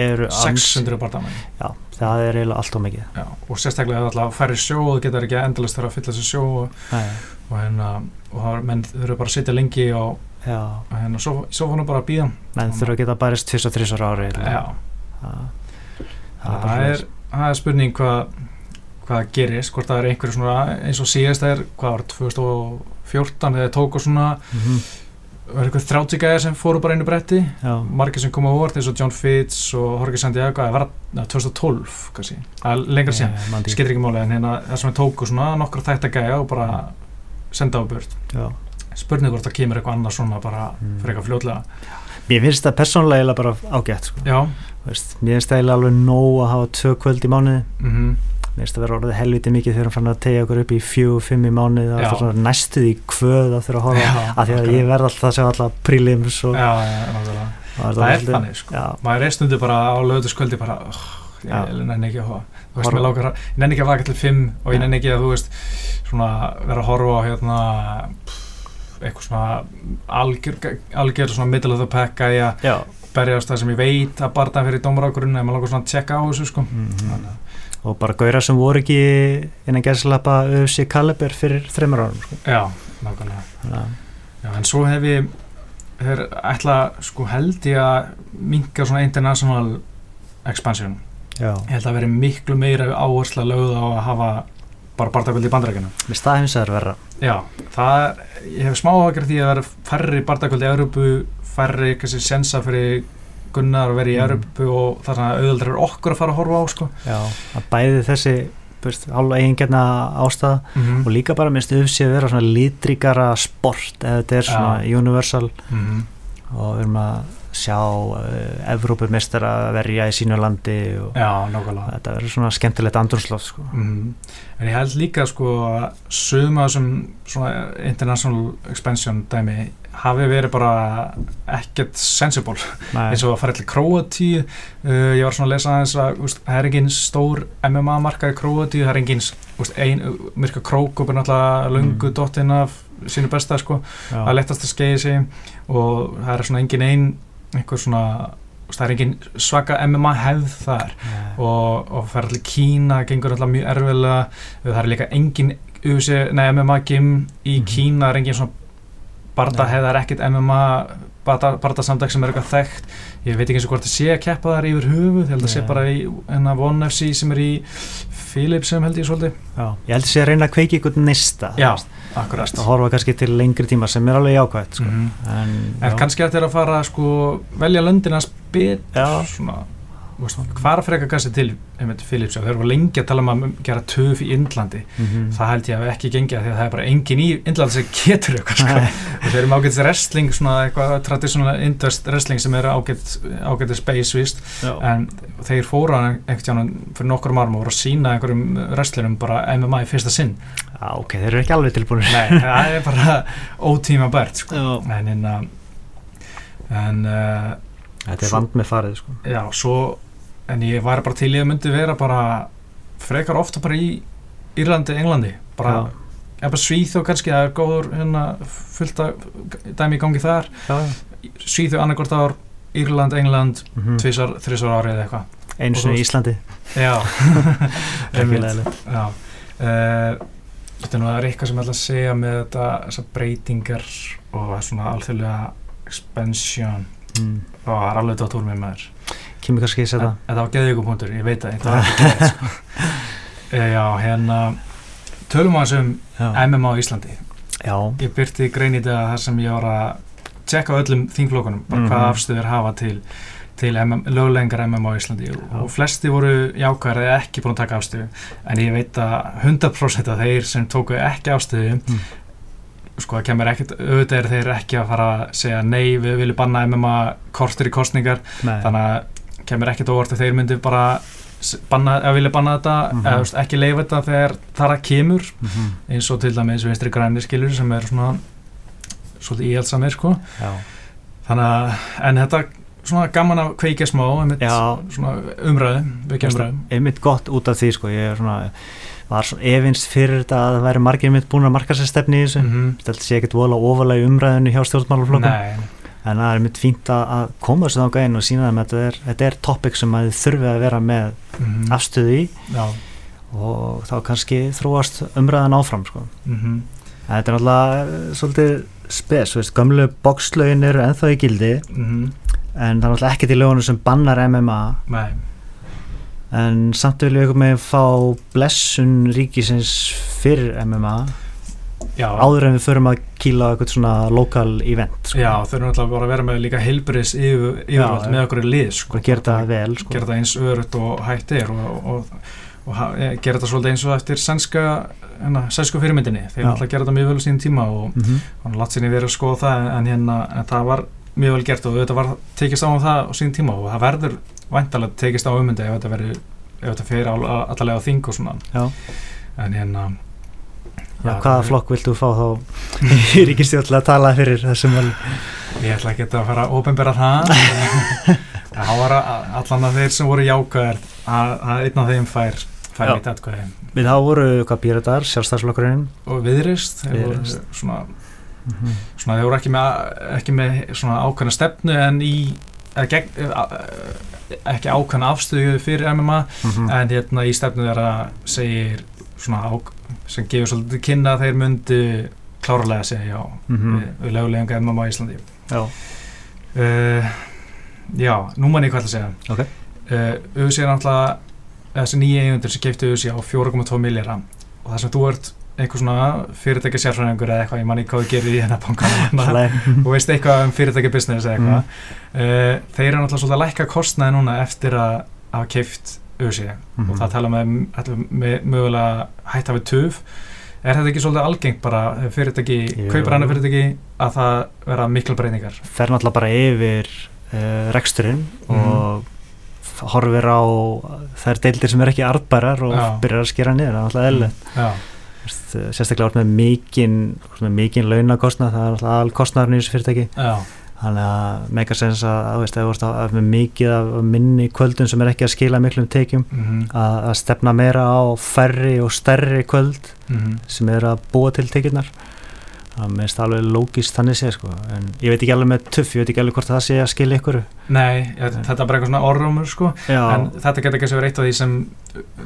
[SPEAKER 2] eru
[SPEAKER 1] 600 barndagættin
[SPEAKER 2] Já, það er eiginlega allt og mikið.
[SPEAKER 1] Já, og sérstaklega alltaf færi sjó og það getur ekki endalist þarf að fylla þessu sjó og, og, hérna, og menn þurfa bara að sitja lengi og hérna svo, svo fann hún bara að býða
[SPEAKER 2] menn þurfa að geta og þrissar ári
[SPEAKER 1] já. Það er, er spurning hvað hvað gerist, hvort það er einhverju svona eins og síðast er, hvað var 2014 þegar tók og svona mm -hmm. var eitthvað 30 gæðir sem fóru bara einu bretti, margir sem kom á vort eins og John Fitz og Jorge Santiago það var na, 2012 kannski. Lengra síðan, yeah, skilur ekki. Máli en hérna það sem er tók og svona nokkru þætt að gæja og bara senda á börn
[SPEAKER 2] já
[SPEAKER 1] spurning hvort það kemur eitthvað annað svona bara mm. fyrir eitthvað fljóðlega
[SPEAKER 2] Mér finnst það persónlega bara ágætt sko. Veist, mér finnst það alveg nóg að hafa tvö kvöld í mánuði.
[SPEAKER 1] Mm -hmm.
[SPEAKER 2] mér finnst það vera orðið helviti mikið þegar hann fann að tegja okkur upp í fjú, fimm í mánuði næstuð í kvöð að að horfa já, af því að ég verð alltaf að segja alltaf prílims og
[SPEAKER 1] já, já, það, það er þannig sko. maður er stundu bara á löðuskvöldi bara oh, ég nenni ekki að horfa. Ég nenni ekki að vaka til fimm og ég nenni ekki að þú veist svona vera að horfa á hérna eitthvað svona algjör, algjör svona middle of the pack að ég berjast það sem ég veit að barða fyrir dómarákurinn eða maður langar svona að tjekka á þessu sko
[SPEAKER 2] mm -hmm. og bara gauðra sem voru ekki innan gæðslappa öfsi kaliber fyrir þreymur árum sko.
[SPEAKER 1] já, nákvæmlega já, en svo hef ég þeir ætla sko held ég að minga svona international expansion
[SPEAKER 2] já.
[SPEAKER 1] ég held að veri miklu meira áhersla lögð á að hafa bara barndagvöldi í bandrækjana
[SPEAKER 2] með staðhimsaður verra
[SPEAKER 1] já, það er, ég hef smá áhagir því að það er færri barndagvöldi í Európu færri, kannski sensa fyrir gunnar að vera í mm. Európu og það er svona auðvöldar er okkur að fara að horfa á sko.
[SPEAKER 2] já, að bæði þessi hálfa eigingerna ástæða mm -hmm. og líka bara minnst auðvitað að vera svona lítrikara sport eða þetta er svona ja. universal
[SPEAKER 1] mm -hmm.
[SPEAKER 2] og við erum að sjá uh, Evrópumestar að verja í sínu landi og
[SPEAKER 1] Já,
[SPEAKER 2] þetta verður svona skemmtilegt andrúrslóf sko.
[SPEAKER 1] mm en ég held líka sko að sögum að þessum international expansion dæmi hafi verið bara ekkert sensible. Eins og að fara til Kroatíu uh, ég var svona að lesa aðeins að það er engin stór MMA marka í Kroatíu, það er engin ein, myrka krókup er náttúrulega lungu mm. dottin af sínu besta sko, Já. að letast að skeiði sig og það er svona engin einn einhver svona það er engin svaka MMA hefð þar yeah. og, og það er allir Kína gengur allir mjög erfiðlega það er líka engin nei, MMA gym í mm -hmm. Kína er engin svona barda hefð, það er ekkit MMA barda, samdag sem er eitthvað þekkt ég veit ekki eins og hvort það sé að keppa þar yfir höfu ég held að það sé bara í enna One FC sem er í Philips sem held ég svolítið
[SPEAKER 2] Já, ég held að sé að reyna að kveiki ykkur nista
[SPEAKER 1] Já Akkurat.
[SPEAKER 2] að horfa kannski til lengri tíma sem er alveg jákvæmt sko. mm
[SPEAKER 1] -hmm. en, en kannski að þetta er að fara sko, velja löndin að spila
[SPEAKER 2] það
[SPEAKER 1] hvað er að freka gassi til Philips, þeir eru lengi að tala um að gera töf í Indlandi. Mm -hmm. það held ég að ekki gengja því að það er bara engin í Indlandi sem getur eitthvað þeir eru ágætt wrestling, svona eitthvað traditional indust wrestling sem er ágætt space, víst. En þeir fóru einhvern fyrir nokkur árum og voru að sína einhverjum wrestlerum bara MMA í fyrsta sinn.
[SPEAKER 2] Já, ok, þeir eru ekki alveg tilbúin
[SPEAKER 1] Nei, það er bara ótíma bært sko. en, en, en uh,
[SPEAKER 2] Þetta er vand með farið sko.
[SPEAKER 1] Já, svo, en ég var bara til ég að myndi vera bara frekar ofta bara í Írlandi, Englandi. Bara, er bara Svíþjóð kannski það er góður hérna fullt að dæmi í gangi þar. Svíþjóð annarkort ár, Írland, England mm -hmm. tvísar, þrísar árið eða eitthvað.
[SPEAKER 2] Eins og í Íslandi.
[SPEAKER 1] Já, Já. Uh, Þetta er nú að reyka sem ég ætla að segja með þetta, breytingar og svona alþjóðlega expansion. Mm. og það er alveg dótt úr mig maður
[SPEAKER 2] kemur kannski að setja
[SPEAKER 1] það var geðvíku punktur, ég veit geðið sko. e, já, hérna tölum við um MMA í Íslandi
[SPEAKER 2] já.
[SPEAKER 1] ég byrti grein í þetta þar sem ég var að tjekka öllum þingflokkunum, bara mm -hmm. hvað afstöður hafa til til löglengar MMA í Íslandi já. og flesti voru jákvæðar eða ekki búin að taka afstöðu en ég veit að 100% af þeir sem tóku ekki afstöðu mm sko það kemur ekkert, auðvitað er þeir ekki að fara að segja nei við viljum banna MMA kortur í kostningar nei. þannig að kemur ekkert óvart að þeir myndi bara banna, að vilja banna þetta mm -hmm. eða veist, ekki leifa þetta þegar það að kemur mm -hmm. eins og til dæmis vinstri grænir skilur sem er svona svolítið íhjálpsamir sko Já. þannig að en þetta svona gaman að kveika smá umræðu,
[SPEAKER 2] einmitt gott út af því sko ég er svona var svona evinst fyrir þetta að það væri margir mitt búin að marka sér stefni í þessu mm -hmm. þetta sé ekkert vola ofalega umræðinu hjá stjórnmálaflokkum en það er mitt fínt að koma þessu þá gæðin og sína þeim að þetta er, þetta er topic sem að þið þurfi að vera með mm -hmm. afstöðu í Já. og þá kannski þróast umræðan áfram sko. mm -hmm. þetta er náttúrulega svolítið spes, veist, gamlu bókslögin eru enþá í gildi mhm. en það er náttúrulega ekkert í lögunum sem bannar MMA
[SPEAKER 1] nei
[SPEAKER 2] en samt vil við eitthvað með fá blessun ríkisins fyrir MMA Já. áður en við förum að kýla eitthvað svona lokal event
[SPEAKER 1] sko. Já, þau eru náttúrulega bara að vera með líka heilbris yfirvöld með okkur í lið
[SPEAKER 2] sko. og gera það vel
[SPEAKER 1] sko. gera það eins öðrut og hægt er og, og, og, og gera það svolítið eins og eftir sænska, hérna, sænsku fyrirmyndinni þeir náttúrulega gera það mjög vel á sín tíma og mm -hmm. hann látt í verið að skoða það en, hérna, en það var mjög vel gert og þetta var tekist á um það á sín tíma og það verður vantalega tekist á ef þetta ef þetta fyrir allavega á þing og svona
[SPEAKER 2] Já.
[SPEAKER 1] en hérna
[SPEAKER 2] Já, hvaða flokk viltu fá þá í ríkistjóðlega að tala fyrir þessum
[SPEAKER 1] Ég ætla ekki að fara að ópenbæra það það var allan að þeir sem voru jákvæðar að, að einn af þeim fær fær mitt aðkvæði
[SPEAKER 2] Við þá voru hvað býrðar, sjálfstæðsflokkurinn
[SPEAKER 1] og viðrist þeir voru svona, mm -hmm. svona þeir voru ekki með, ekki með svona ákvæðna stefnu en í gegn, ekki ákvæmna afstöðu fyrir MMA mm -hmm. en hérna í stefnu þeirra segir svona ák sem gefur svolítið kynna að þeir myndi klárlega segja já mm -hmm. við, við lögulega MMA í Íslandi.
[SPEAKER 2] Já.
[SPEAKER 1] Uh, Já, nú mann ég hvað að segja.
[SPEAKER 2] Okay.
[SPEAKER 1] uh, Auðvitað er náttúrulega þessi nýja eigundur sem kefti auðvitað á 4,2 miljardar og það sem þú ert einhver svona fyrirtækja sérfræðingur eða eitthvað, ég manni hvað þú gerir í hennar bankan og veist eitthvað um fyrirtækja business eða eitthvað. Mm. uh, þeir eru náttúrulega svolítið að lækka kostnaði núna eftir að hafa keift auðvitað mm -hmm. og það tala með, með mögulega hætta við töf. Er þetta ekki svolítið algengt bara fyrirtæki, kaupar hennar fyrirtæki að það vera miklu breyningar
[SPEAKER 2] fer náttúrulega bara yfir uh, reksturinn mm. og horfir á þær deildir sem er ekki artbærar og Já. byrjar að skera niður, það er náttúrulega eðlert sérstaklega orð með mikinn mikinn launakostnað, það er alltaf all þessu fyrirtæki.
[SPEAKER 1] Já.
[SPEAKER 2] Þannig að megasens að, að, veist, að, að með mikið af minni kvöldun sem er ekki að skila miklum tekjum mm -hmm. að stefna meira á færri og stærri kvöld mm -hmm. sem er að búa til tekjurnar það meðist alveg lógist þannig sé sko. en ég veit ekki alveg með tuff, ég veit ekki alveg hvort það sé að skilja ykkur
[SPEAKER 1] Nei, ég, þetta er bara eitthvað svona orðrumur sko. en þetta getur ekki að vera eitt af því sem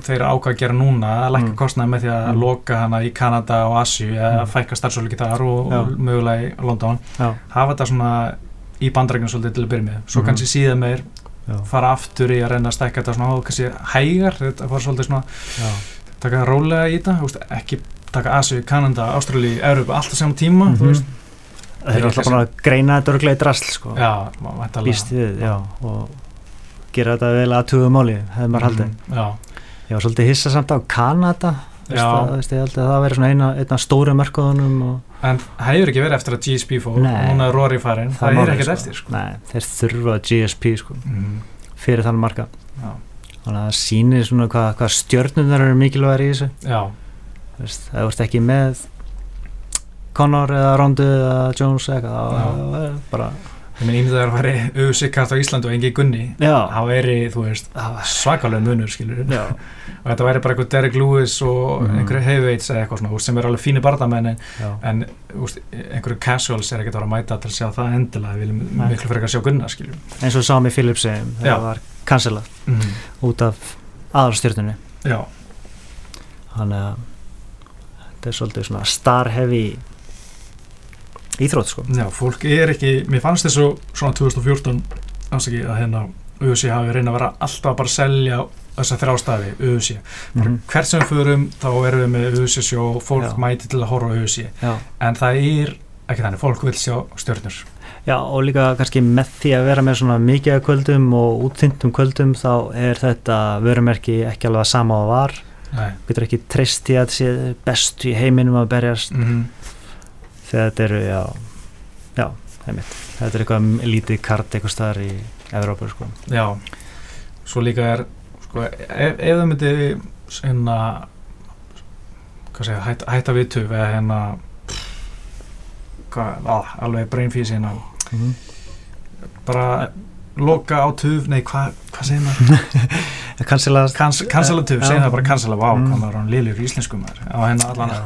[SPEAKER 1] þeir ákvað að gera núna að lækka mm. kostnaði með því að mm. loka hana í Kanada og Asju eða mm. fækka starfsóliki þar og, og mögulega í London
[SPEAKER 2] Já.
[SPEAKER 1] hafa þetta svona í bandrækjum svolítið til að byrja með svo -hmm. kannski síðan meir Já. fara aftur í að reyna að stækja þetta svona kannski hægar, þetta var svolítið svona taka rólega í þetta ekki taka Asi, Kanada, Ástrali, Európa alltaf saman tíma mm -hmm.
[SPEAKER 2] þeir eru alltaf búin að greina þetta örglega í drasl sko.
[SPEAKER 1] já,
[SPEAKER 2] býst við já, og gera þetta vel að tuga máli hefði maður haldið
[SPEAKER 1] mm, já.
[SPEAKER 2] ég var svolítið hissa samt á Kanada Held að það veri svona eina, eina stóru mörkuðunum
[SPEAKER 1] En það hefur ekki verið eftir að GSP fór núna er Rory farin, það, það er ekkert
[SPEAKER 2] sko.
[SPEAKER 1] eftir sko.
[SPEAKER 2] Nei, þeir þurfa GSP sko,
[SPEAKER 1] mm.
[SPEAKER 2] fyrir þann marka
[SPEAKER 1] Já.
[SPEAKER 2] þannig að það sýnir svona hvað hva stjörnunar eru mikilvægir í þessu
[SPEAKER 1] Já
[SPEAKER 2] veist, Það vart ekki með Conor eða Rondu eða Jones eða eitthvað bara
[SPEAKER 1] Ég minn ímyndið að það væri auðvsikart á Íslandu og engi gunni þá væri, þú veist, svakalega munur skilur og þetta væri bara eitthvað Derek Lewis og mm. einhverju heavyweights eða eitthvað svona, sem er alveg fínir barndamenn en úst, einhverju casuals er ekkert að vera að mæta til að sjá það endilega. Við viljum Nei. miklu fyrir að sjá gunna skilur
[SPEAKER 2] eins og Sami Phillips það var cancelað mm. út af aðalstjórnunni þannig að þetta er svolítið svona star heavy íþrótt sko.
[SPEAKER 1] Já, fólk er ekki, mér fannst þessu svona 2014 afsaki að hérna auðvitað hafi reynið að vera alltaf bara að selja þessa þrástafi, auðvitað mm -hmm. hvert sem við förum þá erum við með auðvitað sjó, fólk Já. mæti til að horfa auðvitað, en það er ekki þannig, fólk vil sjá stjórnur
[SPEAKER 2] Já, og líka kannski með því að vera með svona mikið kvöldum og útþyndum kvöldum þá er þetta vörumerki ekki alveg sama að var. Getur ekki treyst í að það sé bestu í heiminum að berjast. Mm -hmm þegar þetta eru já, já, heimitt þetta er eitthvað lítið kart eitthvað staðar í Evrópa sko.
[SPEAKER 1] Já, svo líka er sko, ef, ef það myndi svona hvað segja, hætta, hætta við töf eða hérna hvað, á, alveg brainfísi hérna mm -hmm. bara loka á töf, nei hvað hva segir maður?
[SPEAKER 2] Kansela
[SPEAKER 1] Kansela töf, segir það bara kansela, vá, mm. hvað maður á liðlur í íslenskum á hérna allan að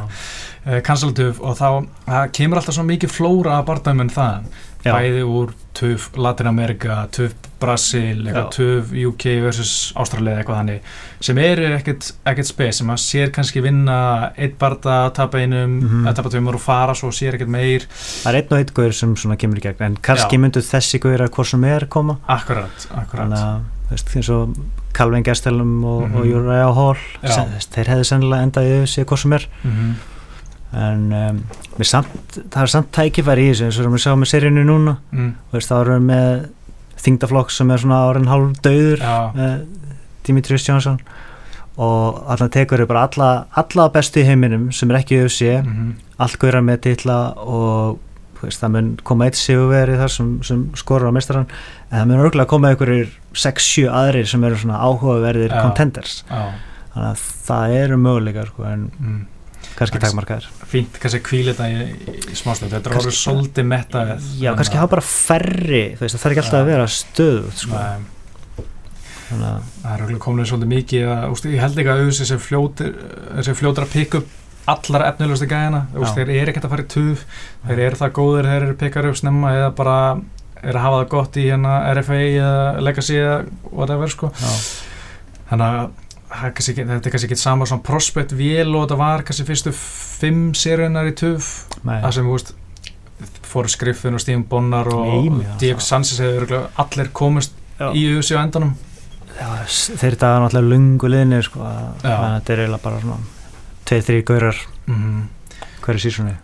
[SPEAKER 1] kansaltöf eh, og þá kemur alltaf svo mikið flóra að barndæminn það Já. bæði úr töf Latinamerika, töf Brasil töf UK vs. Ástralja eitthvað þannig sem eru ekkert, ekkert spes sem að sér kannski vinna eitt barnda tapa einum mm -hmm. tapa tveimur og fara svo sér ekkert meir
[SPEAKER 2] Það er einn og eitt gaur sem kemur í gegn en kannski Já. myndu þessi gaur að hvort sem er koma
[SPEAKER 1] Akkurat, akkurat
[SPEAKER 2] Þannig að eins og Calvin Gestelum og, mm -hmm. Hall sem, þeir hefðu sennilega endaði sér hvort sem er mm -hmm en um, samt, það er samt tækifæri í þessu eins og við sáum með seríunu núna mm. veist, þá erum við með þingdaflokk sem er svona árin hálf döður uh, Dimitrius Jónsson og þarna tekur við bara alla, alla bestu í heiminum sem er ekki UFC mm -hmm. allt góðra með tilla og veist, það mun koma eitt sigurveri þar sem, sem skorur á mestarann en það mun örgulega koma einhverjir 6-7 aðrir sem eru svona áhugaverðir ja. contenders ja. þannig að það eru möguleikar sko, en mm kannski takmarkaður
[SPEAKER 1] fínt, kannski kvíla þetta í, í smástöð þetta er orðið svolítið metta
[SPEAKER 2] já, kannski hafa bara færri veist, það þarf ekki alltaf að vera stöð sko.
[SPEAKER 1] það er okkur komin svolítið mikið að, úst, ég held ekki að auðvitað þessi fljótir fljótir að pikka upp allar efnilegustu gæðina, þeir eru ekkert að fara í tuf þeir eru það góðir, þeir eru pikkar upp snemma eða bara er að hafa það gott í hérna RFA eða Legacy eða whatever sko. Þannig að Kannski, þetta er kannski ekki sama svona prospect vél og þetta var kannski fyrstu fimm sériunar í tuf það sem, þú veist, fór Skriffin og Stífn Bonnar og Diego Sanchez hefur allir komist Já. í USA á endanum.
[SPEAKER 2] Já, þeir eru það náttúrulega lungu liðni sko, þetta er eiginlega bara svona tveið, þrý gaurar mm -hmm. hverju sísunni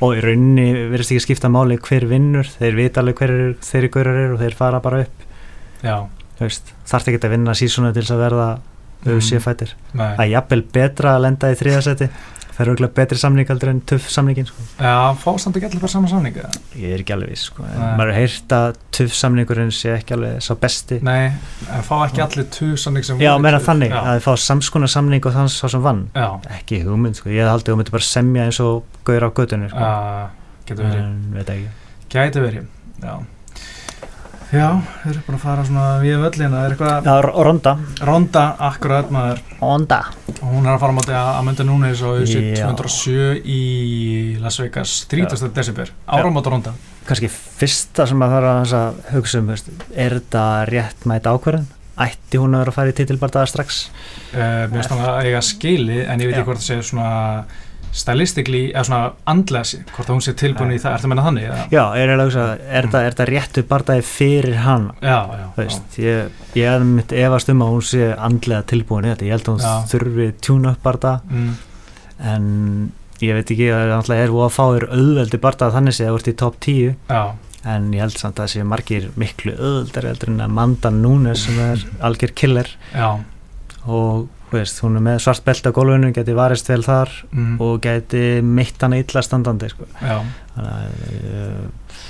[SPEAKER 2] og í rauninni verðist ekki skipta máli hver vinnur, þeir vita alveg hverju þeirri gaurar eru og þeir fara bara upp. Þarf ekki að vinna sísunni til þess að verða auðvitað mm. fættir er jafnvel betra að lenda í þriðasetti það er auðvitað betri samning aldrei en tuff samningin sko.
[SPEAKER 1] Já, samt ekki allir bara saman samning
[SPEAKER 2] Ég er ekki alveg viss sko. maður er heyrt að tuff samningurinn sé ekki alveg svo besti
[SPEAKER 1] Nei, fá ekki allir tuff samning sem
[SPEAKER 2] Já, meina þannig, Já. að þið fá samskona samning og þannig svo sem vann Já. ekki hugmynd, sko. ég að þú myndir bara semja eins og gauðra á gödunni sko.
[SPEAKER 1] Getur verið Getur verið, já Já, við erum búin að fara svona við völlina, það er eitthvað
[SPEAKER 2] Já, Ronda
[SPEAKER 1] Ronda, akkurat maður.
[SPEAKER 2] Ronda
[SPEAKER 1] og hún er að fara á móti að mynda núna eins og þessi 207 í Las Vegas 30. desember, áramóta Ronda
[SPEAKER 2] Kanski fyrsta sem að það er að hugsa um, er þetta rétt mæta ákverðin? Ætti hún að vera að fara í titilbardaða strax?
[SPEAKER 1] Uh, mér finnst það að eiga skili en ég veit ekki hvort það sé svona stylistikli, eða svona andlega hvort hún sé tilbúin í það, ertu að menna þannig?
[SPEAKER 2] Eða? Já, er þetta mm. réttu barndagi fyrir hann
[SPEAKER 1] já, já,
[SPEAKER 2] Veist, já. ég, ég er mitt efast um að hún sé andlega tilbúin í þetta, ég held að hún já. þurfi tjúna upp barndag mm. en ég veit ekki að það er að fá þér auðveldi barndag þannig að það vart í top 10 en ég held samt að það séu margir miklu eldur en Amanda Nunes sem er algjör killer
[SPEAKER 1] Já.
[SPEAKER 2] og veist, hún er með svart belt á gólfinu, geti varist vel þar mm. og geti mitt hana illa standandi sko. þannig að uh,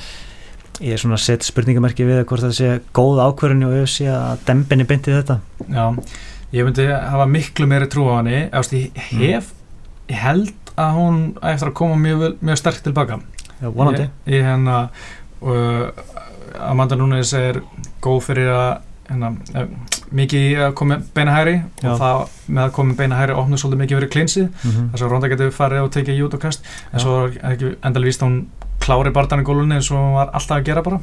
[SPEAKER 2] ég er svona að setja spurningamerki við hvort það sé góð ákverðinu og sé að dembinni byndi þetta.
[SPEAKER 1] Já, ég myndi hafa miklu meiri trú á hann ég hef, ég held að hún eftir að koma mjög, mjög sterk tilbaka
[SPEAKER 2] Já, vonandi.
[SPEAKER 1] Ég, ég hérna uh, Amanda Nunes er góð fyrir að hérna, uh, mikið að koma beina hæri Já. og það með að koma beina hæri opnur svolítið mikið verið klinsið. Mm -hmm. þess að Ronda getur farið og tekið jút og kast. En svo er ekki endal víst að hún klári barndan í gólunni eins og hún var alltaf að gera bara.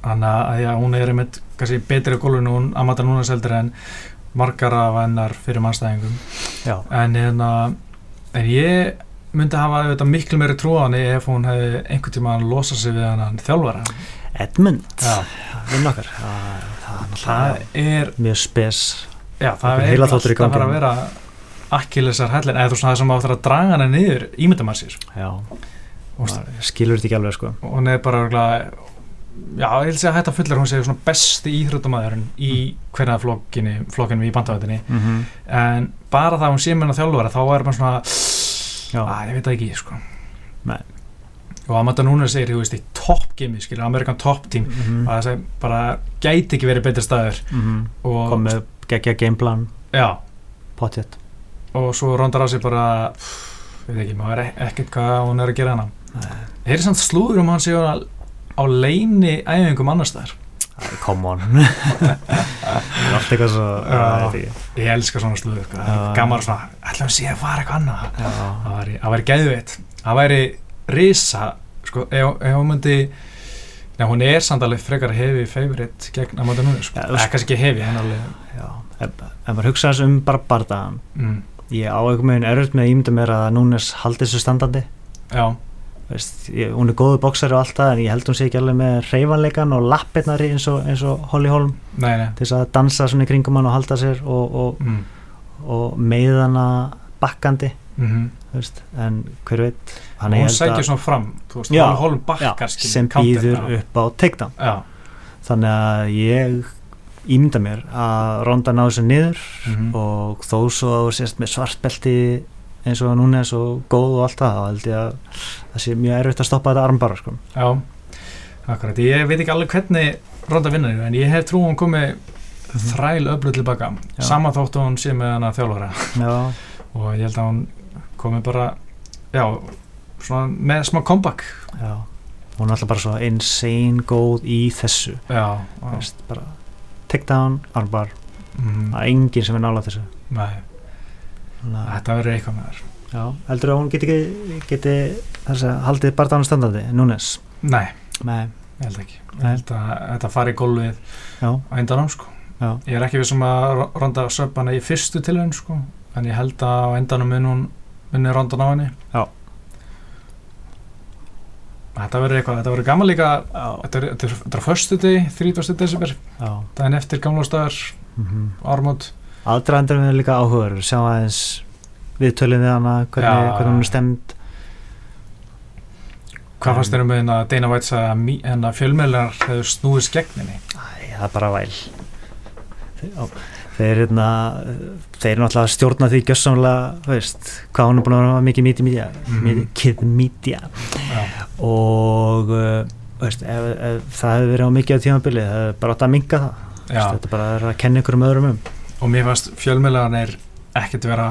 [SPEAKER 1] Þannig að já, hún er einmitt kannski betri í gólunni hún Amanda Nunes heldur en margar af hennar fyrir mannstæðingum en hérna en ég myndi hafa þetta miklu meiri trúan ef hún hefði einhvern tíma að losa sig við hann þjálfara.
[SPEAKER 2] Edmund
[SPEAKER 1] vinn okkar. Það, það, það er
[SPEAKER 2] mjög spes.
[SPEAKER 1] Já, það er alltaf að fara að vera akkilessar hellin eða þú veist það sem áttur að draga hana niður ímyndum að sér
[SPEAKER 2] já, skilur þetta ekki alveg sko.
[SPEAKER 1] og hún er bara já, ég vil segja að þetta fullar hún séu svona besti íþrjóttamæðurinn í mm. hverja flokkinni flokkinu í bandavöldinni mm -hmm. en bara það hún sé hann að þjálfara þá er bara svona að ég veit það ekki sko.
[SPEAKER 2] Nei.
[SPEAKER 1] Og Amanda þú veist, í toppgimi skilur, Amerikan Top Team. Mm -hmm. að það bara gæti ekki verið betur staður.
[SPEAKER 2] Mm -hmm. og komið gegja gameplan
[SPEAKER 1] já,
[SPEAKER 2] potjett
[SPEAKER 1] og svo rondar á sig bara pff, veit ekki, maður er ekkert hvað hún er að gera hana. Það er samt slúður um hann séu á, á leini æfingum annar staðar?
[SPEAKER 2] Come on. Svo
[SPEAKER 1] já, ég elskar svona sluðu sko. gammar svona, ætlum að sé að fara eitthvað annað. Það væri gæðveit það væri risa sko, ef hún myndi Nei, hún er samt alveg frekar hefi favorite gegn móta núni, sko. eða kannski ekki hefi en alveg
[SPEAKER 2] ef maður hugsaðs um bara bardaðan mm. ég á einhvern veginn erfitt með að ímynda mér að núnes haldi þessu standandi
[SPEAKER 1] já
[SPEAKER 2] Veist, ég, hún er góðu bóksari og allt það en ég held hún sé ekki alveg með reyfanleikan og lappirnari eins og, eins og Holly Holm
[SPEAKER 1] nei, nei.
[SPEAKER 2] til þess að dansa svona í kringum hann og halda sér og, og, mm. og meðana bakkandi
[SPEAKER 1] mm -hmm.
[SPEAKER 2] Veist, en hver veit
[SPEAKER 1] hún sækir svona fram veist, já, Holm bakkar
[SPEAKER 2] já, sem býður upp á teikta þannig að ég ímynda mér að ronda náðu sér niður mm -hmm. og þó svo sést með svartbelti eins og núna er svo góð og allt það þá held ég að það sé mjög erfitt að stoppa þetta armbara sko.
[SPEAKER 1] Já, akkurat, ég veit ekki alveg hvernig ronda vinnar en ég hef trú hún komið mhm. þræl öflut tilbaka, saman þóttu hún sé með hana þjálfara. Og ég held að hún komið bara já, með smá comeback.
[SPEAKER 2] Já, hún er alltaf bara svo insane góð í þessu.
[SPEAKER 1] Já,
[SPEAKER 2] Vist, bara take down, armbar. Mm. að enginn sem er nálað þessu.
[SPEAKER 1] Nei. Þetta verður eitthvað með þér.
[SPEAKER 2] Já, heldur að hún geti, geti þess að haldið barndánu standardi núnes?
[SPEAKER 1] Nei,
[SPEAKER 2] Nei,
[SPEAKER 1] ég held ekki. Ég held að þetta fari í gólfið á endanum sko.
[SPEAKER 2] Já.
[SPEAKER 1] Ég er ekki við sem að ronda söpana í fyrstu tilhörn sko en ég held að á endanum mun hún munni rondan á henni.
[SPEAKER 2] Já.
[SPEAKER 1] Þetta verður eitthvað, þetta verður gaman líka þetta er, förstu deg 30. desember það er neftir gamla staðar mm -hmm. ármót
[SPEAKER 2] aðdraðandur er líka áhugaður sjá aðeins viðtölinn við hana hvernig, hvernig hún er stemd
[SPEAKER 1] Hvað fannst þér um að Dana White sagði að fjölmjölar hefur snúið skegninni?
[SPEAKER 2] Það er bara væl. Hérna þeir eru náttúrulega að stjórna því gössamlega veist, hvað hún er búin að vera mikið mítið mm. kið mítja og uh, veist, ef, ef það hefur verið á mikið á tímabili það hefur bara átt að minga það. Veist, þetta bara er að kenna ykkur um öðrum um.
[SPEAKER 1] Og mér fannst fjölmjölaðanir ekkert vera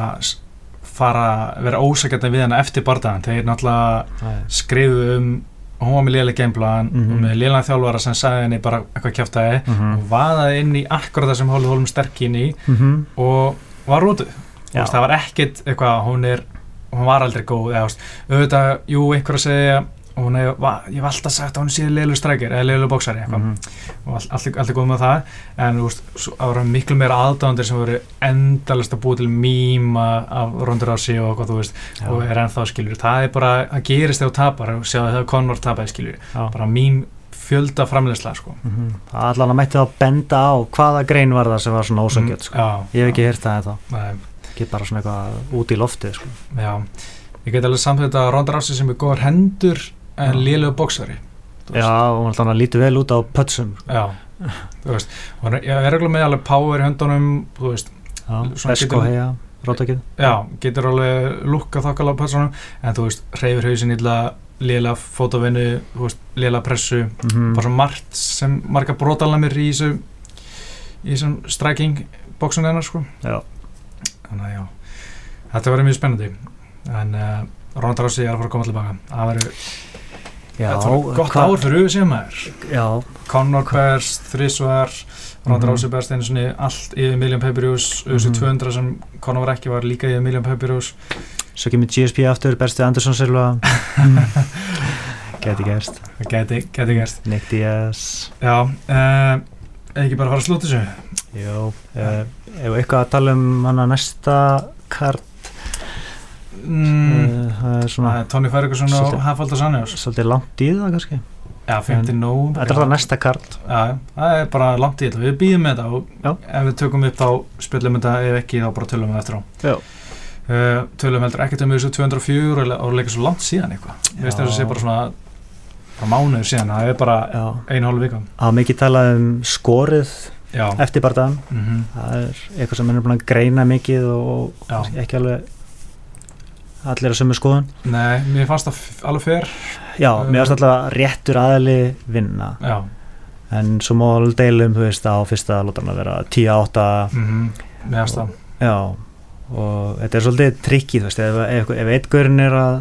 [SPEAKER 1] fara, vera ósækjandi við hana eftir bardagan, þeir náttúrulega skrifu um hún var með liðlega gameplan mm -hmm. og með liðlega þjálfara sem sagði henni bara eitthvað kjáftæði mm -hmm. og vaðaði inn í akkurat það sem Hólið Hólum sterk inn í mm -hmm. og var rótuð það var ekkert eitthvað, hún er hún var aldrei góð, eða auðvitað, jú, einhver að segja og hún hef, ég hef alltaf sagt að hún sé leilu strækir eða leilu bóksari mm -hmm. og all, allt, er góð með það en úst, það voru miklu meira aðdándir sem voru endalast að búið til mýma af rondur á sig og, veist, og er ennþá skiljur það er bara, það gerist þegar þú tapar og séu að það er Conor tapæði skiljur bara mým fjölda framleysla sko.
[SPEAKER 2] mm -hmm. allan að mætti þá benda á hvaða grein var það sem var svona ósangjöld sko.
[SPEAKER 1] mm,
[SPEAKER 2] ég hef ekki hýrt það eða ekki bara svona eitthvað út í lofti sko.
[SPEAKER 1] já, ég get alveg samþýtt að Ronda Rási sem er góðar hendur en lélög bóksari
[SPEAKER 2] Já, og hann lítur vel út á pötsum.
[SPEAKER 1] Já, þú veist. Hann er reglulega með alveg power í höndunum þú veist.
[SPEAKER 2] Besko heia, rótakið
[SPEAKER 1] Já, getur alveg lukka þokkala á pötsunum en þú veist, reyfur hausin illa lila fotovinnu, lila pressu. Mm -hmm. bara svo margt sem marga brotalamir í þessu í þessum striking bóksun hennar sko.
[SPEAKER 2] Já.
[SPEAKER 1] þannig að já þetta verður mjög spennandi. En uh, Ronald Rossi er að fara að koma tilbaka það verður gott ár fyrir auðvitað sem
[SPEAKER 2] er
[SPEAKER 1] Conor Berst, Þrísvar Ronald mm -hmm. Rossi Berst einu svoni allt yfir Million Papyrus, auðvitað mm -hmm. 200 sem Conor var ekki var líka yfir Million Papyrus
[SPEAKER 2] Svo kemur GSP aftur, Bersti Andersson selva Geti gerst.
[SPEAKER 1] Geti, geti gerst.
[SPEAKER 2] Nick Diaz.
[SPEAKER 1] Já, uh, ekki bara fara að slúta þessu?
[SPEAKER 2] Jó, uh, ef eitthvað að tala um hann að næsta kart
[SPEAKER 1] mm, uh, það er svona Tony Ferguson og Hafaldur Sannjós
[SPEAKER 2] Svolítið langt í það kannski.
[SPEAKER 1] Já, 50 nóg
[SPEAKER 2] Þetta er það næsta kart.
[SPEAKER 1] Já, það er bara langt í þetta. Við býðum með þetta og Já. ef við tökum upp þá spilum við þetta, ef ekki þá bara tölum við eftir á.
[SPEAKER 2] Já.
[SPEAKER 1] Uh, tölum heldur ekkert um þessu 204 og leika svo langt síðan eitthvað. Ég veist þess að það sé bara svona mánuður síðan, það er bara einu hálf vika
[SPEAKER 2] er mikið talað um skorið
[SPEAKER 1] Já.
[SPEAKER 2] eftir barndagan
[SPEAKER 1] mm -hmm.
[SPEAKER 2] það er eitthvað sem er búin að greina mikið og ekki alveg allir að sömu skoðun
[SPEAKER 1] Nei, mér fannst það alveg fyrr
[SPEAKER 2] Já, mér fannst alltaf réttur aðli vinna
[SPEAKER 1] Já.
[SPEAKER 2] en svo mál deilum, þú veist, á fyrsta lótan að vera 10-8
[SPEAKER 1] mm -hmm. Mér fannst það
[SPEAKER 2] Já og þetta er svolítið trikkið ef, ef, ef eitgörn er að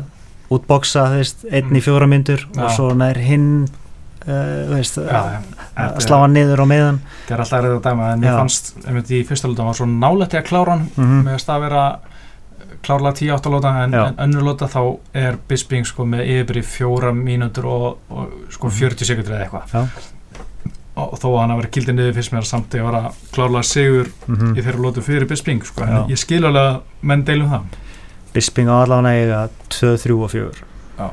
[SPEAKER 2] útboksa einn í mm. fjóra myndur og svo nær hinn uh, veist, ja, ja. að slá hann niður á meðan
[SPEAKER 1] þetta er alltaf reyðið að dæma en ég fannst einmitt í fyrsta lóta var svo nálætti að klára hann mm -hmm. með að vera klárlega 10-8 lóta en, en önnur lóta þá er Bisping sko með yfirbyrji fjóra mínútur og, og sko 40 mhm. sekundur eða eitthvað og þó að hann að vera kildið niður fyrst mér samt að vera klárlega sigur mm -hmm. í þeirra lótu fyrir Bisping sko. en ég skil alveg menn deilum það
[SPEAKER 2] Bisping allavega eiga 2, 3 og 4
[SPEAKER 1] Já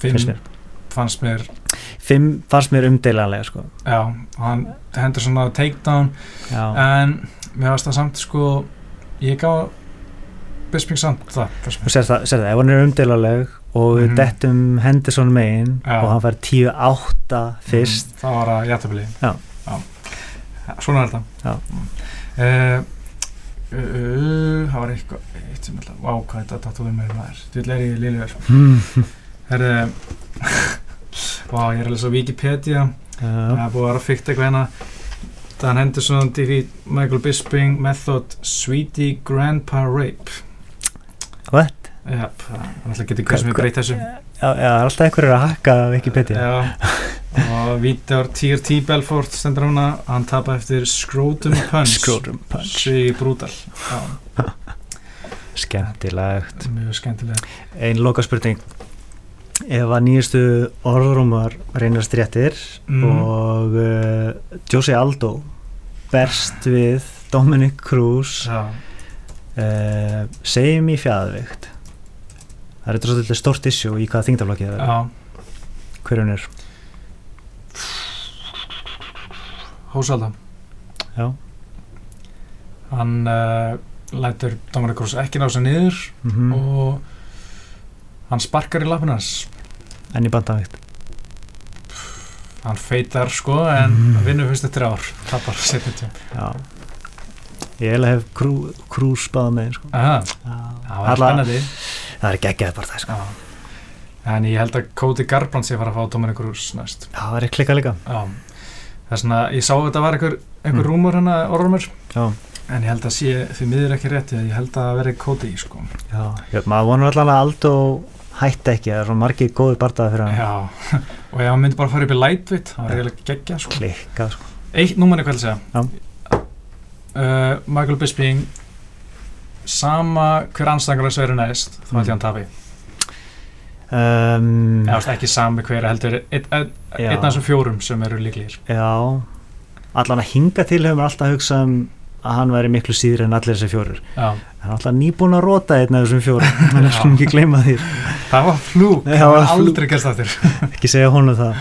[SPEAKER 1] 5 fannst mér
[SPEAKER 2] 5 fannst mér umdeilanlega sko.
[SPEAKER 1] Já, hann hendur svona takedown
[SPEAKER 2] Já.
[SPEAKER 1] en mér varst það samt sko ég gaf Bisping samt það?
[SPEAKER 2] Þú sér það, sér það, ef hann er umdeilanleg og við mm -hmm. dettum Henderson megin
[SPEAKER 1] Já.
[SPEAKER 2] og hann fær 10-8 fyrst.
[SPEAKER 1] mm, það var að jættabili svona er þetta.
[SPEAKER 2] Uh,
[SPEAKER 1] uh, uh, það var eitthvað eitt sem alltaf, wow hvað þetta tattuði mér maður, vil er ég liðlegar herðu wow, ég er alveg svo Wikipedia. Það er búið að vera fyrkt eitthvað hérna. Dan Henderson defeat Michael Bisping method Sweetie Grandpa Rape
[SPEAKER 2] What?
[SPEAKER 1] Já, það getur hvað sem er breytt þessu. Já,
[SPEAKER 2] alltaf einhverjur að hakka Wikipedia.
[SPEAKER 1] Já, og Vítor Týr T. Belfort stendur húnna hann tapa eftir Scrotum Punch.
[SPEAKER 2] Scrotum Punch.
[SPEAKER 1] Sví Brúdal
[SPEAKER 2] Skemmtilegt.
[SPEAKER 1] Mjög skemmtilegt.
[SPEAKER 2] Einn loka spurning Ef að nýjastu orðrúmar reynast réttir mm. og uh, Josie Aldo berst við Dominic Cruz uh, segjum í fjæðvikt það er svolítið stort issue í hvaða þingtaflokki það er. Hverjum er.
[SPEAKER 1] Hósalda
[SPEAKER 2] já.
[SPEAKER 1] Hann uh, lætur Dominic Cruz ekki ná sig niður
[SPEAKER 2] mm -hmm.
[SPEAKER 1] og hann sparkar í lapunans
[SPEAKER 2] enn í bandavíkt
[SPEAKER 1] hann feitar sko en mm. vinnur fyrstu þrjár. Tapar setjum tjum
[SPEAKER 2] já ég hef hef krú, krúspað með sko.
[SPEAKER 1] það var spennandi.
[SPEAKER 2] Það er geggjað bara það sko.
[SPEAKER 1] en ég held að Cody Garbrandt sé fara að fá Dominic Cruz næst.
[SPEAKER 2] Já, það er klikka líka.
[SPEAKER 1] Það er svona, ég sá að þetta var einhver, einhver mm. rúmur hérna orðumur en ég held að sé því miður ekki rétt ég held að það veri Cody sko.
[SPEAKER 2] já, já, maður vonur alltaf að Aldo hætti ekki, það er svona margir góði bardaði fyrir hann.
[SPEAKER 1] Já, og ef hann myndi bara fara upp í lightweight það var eiginlega geggjað sko.
[SPEAKER 2] klikka sko.
[SPEAKER 1] eitt númann hvað að segja uh, Michael Bisping sama hver anstæðingar þessu eru næst þá held ég hann tafi
[SPEAKER 2] um,
[SPEAKER 1] eða ekki sami hver heldur einn af þessum fjórum sem eru líklegir.
[SPEAKER 2] Já, allan að hinga til hefur alltaf hugsað um að hann væri miklu síður en allir þessi fjórir.
[SPEAKER 1] Hann
[SPEAKER 2] er alltaf nýbúin að rota einn af þessum fjórum hann er svona ekki gleyma því.
[SPEAKER 1] Það var flúk, það var aldrei gæst aftur
[SPEAKER 2] ekki segja honum það.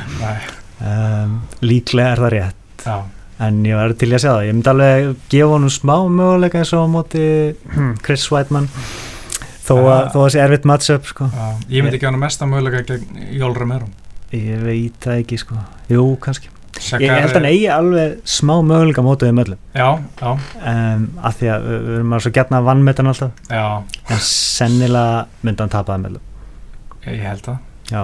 [SPEAKER 2] Um, líklega er það rétt.
[SPEAKER 1] Já
[SPEAKER 2] en ég var til að segja það, ég myndi alveg gefa honum smá möguleika eins og á móti Chris Weidman þó að það sé erfitt matchup sko.
[SPEAKER 1] ég myndi gefa honum mesta möguleika gegn Jól Romero.
[SPEAKER 2] Ég veit það ekki sko. Jú, kannski. Sakari... Ég held að hann eigi alveg smá möguleika mótuðið möllum
[SPEAKER 1] Já, já.
[SPEAKER 2] Um, Af því að við erum að svo getna vannmetan alltaf.
[SPEAKER 1] Já.
[SPEAKER 2] En sennilega myndi hann tapaði möllum
[SPEAKER 1] Ég held að
[SPEAKER 2] Já.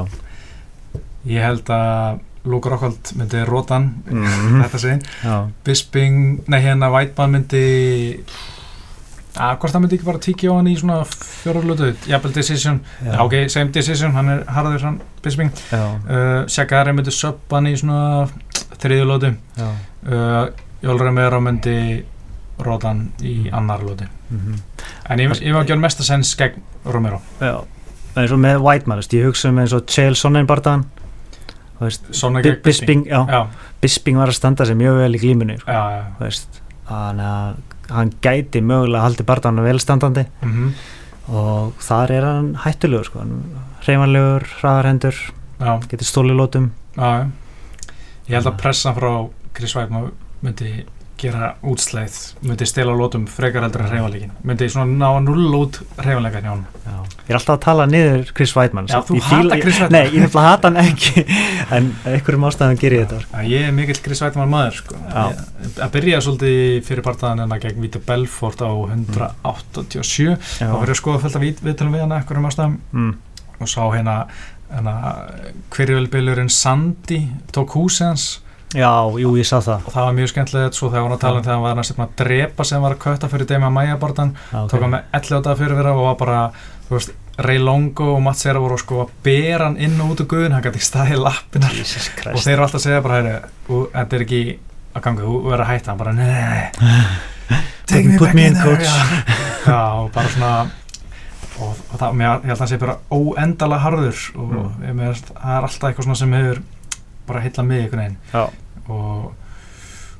[SPEAKER 1] Ég held að Luke Rockhold myndi Rótan mm -hmm. Þetta sé Bisping, nei hérna Whiteman myndi að hvort það myndi ekki bara tíkja á hann í svona fjórulötu, jafnvel decision. Já. ok, same decision, hann er harður hann Bisping, uh, Shagari myndi söpp hann í svona þriðulötu uh, Jólur Remero myndi róta hann í annar lötu mm -hmm. en ég, ég var að gera mest að sens gegn Romero.
[SPEAKER 2] Já, eins og með Whiteman, ég hugsa um eins og Chael Sonnen barðan Bisping, Bisping var að standa sig mjög vel í glímunni sko. þannig að hann gæti mögulega haldi barndana velstandandi mm -hmm. og þar er hann hættulegur sko, reymanlegur, hraðarhendur getur stólilótum
[SPEAKER 1] Ég held að pressa frá Chris Weidman myndi gera útsleið, myndi stela lótum frekar heldur en reymanleikin, myndi svona ná að null út reymanleikan hjá hann
[SPEAKER 2] Ég er alltaf að tala niður Chris Weidman
[SPEAKER 1] Já, þú hata Chris Weidman.
[SPEAKER 2] Nei, ég nefnilega hata hann ekki en einhverjum ástæðan ger ég þetta?
[SPEAKER 1] Já, Ég er mikill Chris Weidman maður sko. ég, að byrja svolítið fyrir partaðan en að gegn Vítur Belfort á 187 mm. og verið að skoða fullt af viðtalum við hann einhverjum ástæðan mm. og sá hérna, hérna hverjulbilurinn Sandi tók húsið hans
[SPEAKER 2] Já, jú, ég sá það.
[SPEAKER 1] Og það var mjög skemmtilegt svo þegar var að tala um þegar hann var næstum að drepa sem var að kötta fyrir Demi Maia bortan okay. tók hann með 11 dagar fyrir vera og var bara þú veist, Ray Longo og Mats Sera voru sko að bera hann inn og út úr guðun hann gæti staðið í lappinar og þeir eru alltaf að segja bara, hægri, þetta er ekki að ganga, þú verður að hætta. Hann bara, nei.
[SPEAKER 2] Take me back in there
[SPEAKER 1] já, og bara svona og, og það, mér, ég held að það sé bara óendalega harður og mm. meðast, það er alltaf eitthvað sem hefur bara heila mig einhvern veginn og,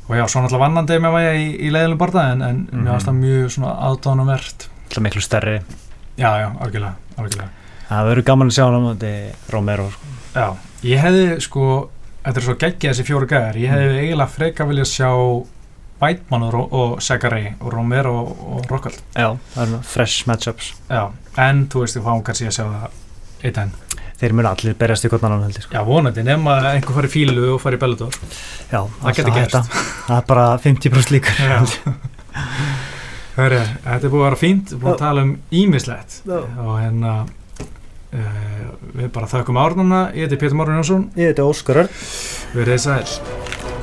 [SPEAKER 1] og já, svo náttúrulega vannandi með vægi í, í leiðilum barða en, en mm. mér finnst það mjög svona aðdánumvert
[SPEAKER 2] Það er miklu stærri
[SPEAKER 1] Já, já, algjörlega, algjörlega.
[SPEAKER 2] Það verður gaman að sjá hann á þetta Romero sko.
[SPEAKER 1] Já, ég hefði sko þetta er svo geggið þessi fjóru gæðar ég hefði mm. eiginlega freka viljað sjá Weidmann og, og Segari og Romero og Rockald
[SPEAKER 2] Já, það er fresh matchups
[SPEAKER 1] Já, en þú veist, þú fáum kannski að sjá það eitt enn
[SPEAKER 2] þeir munu allir berjast í kottnarann heldur
[SPEAKER 1] sko. Já, vonandi, nefn að einhver fari fílu og fari Bellator.
[SPEAKER 2] Já, það getur gert Það. Er bara 50% líkur.
[SPEAKER 1] Hörru, þetta er búið að vera fínt búið að tala um ímislegt og hérna uh, við bara þakkum árnuna, ég heiti Pétur Márum Jónsson.
[SPEAKER 2] Ég heiti Óskar Örn.
[SPEAKER 1] Við erum sæl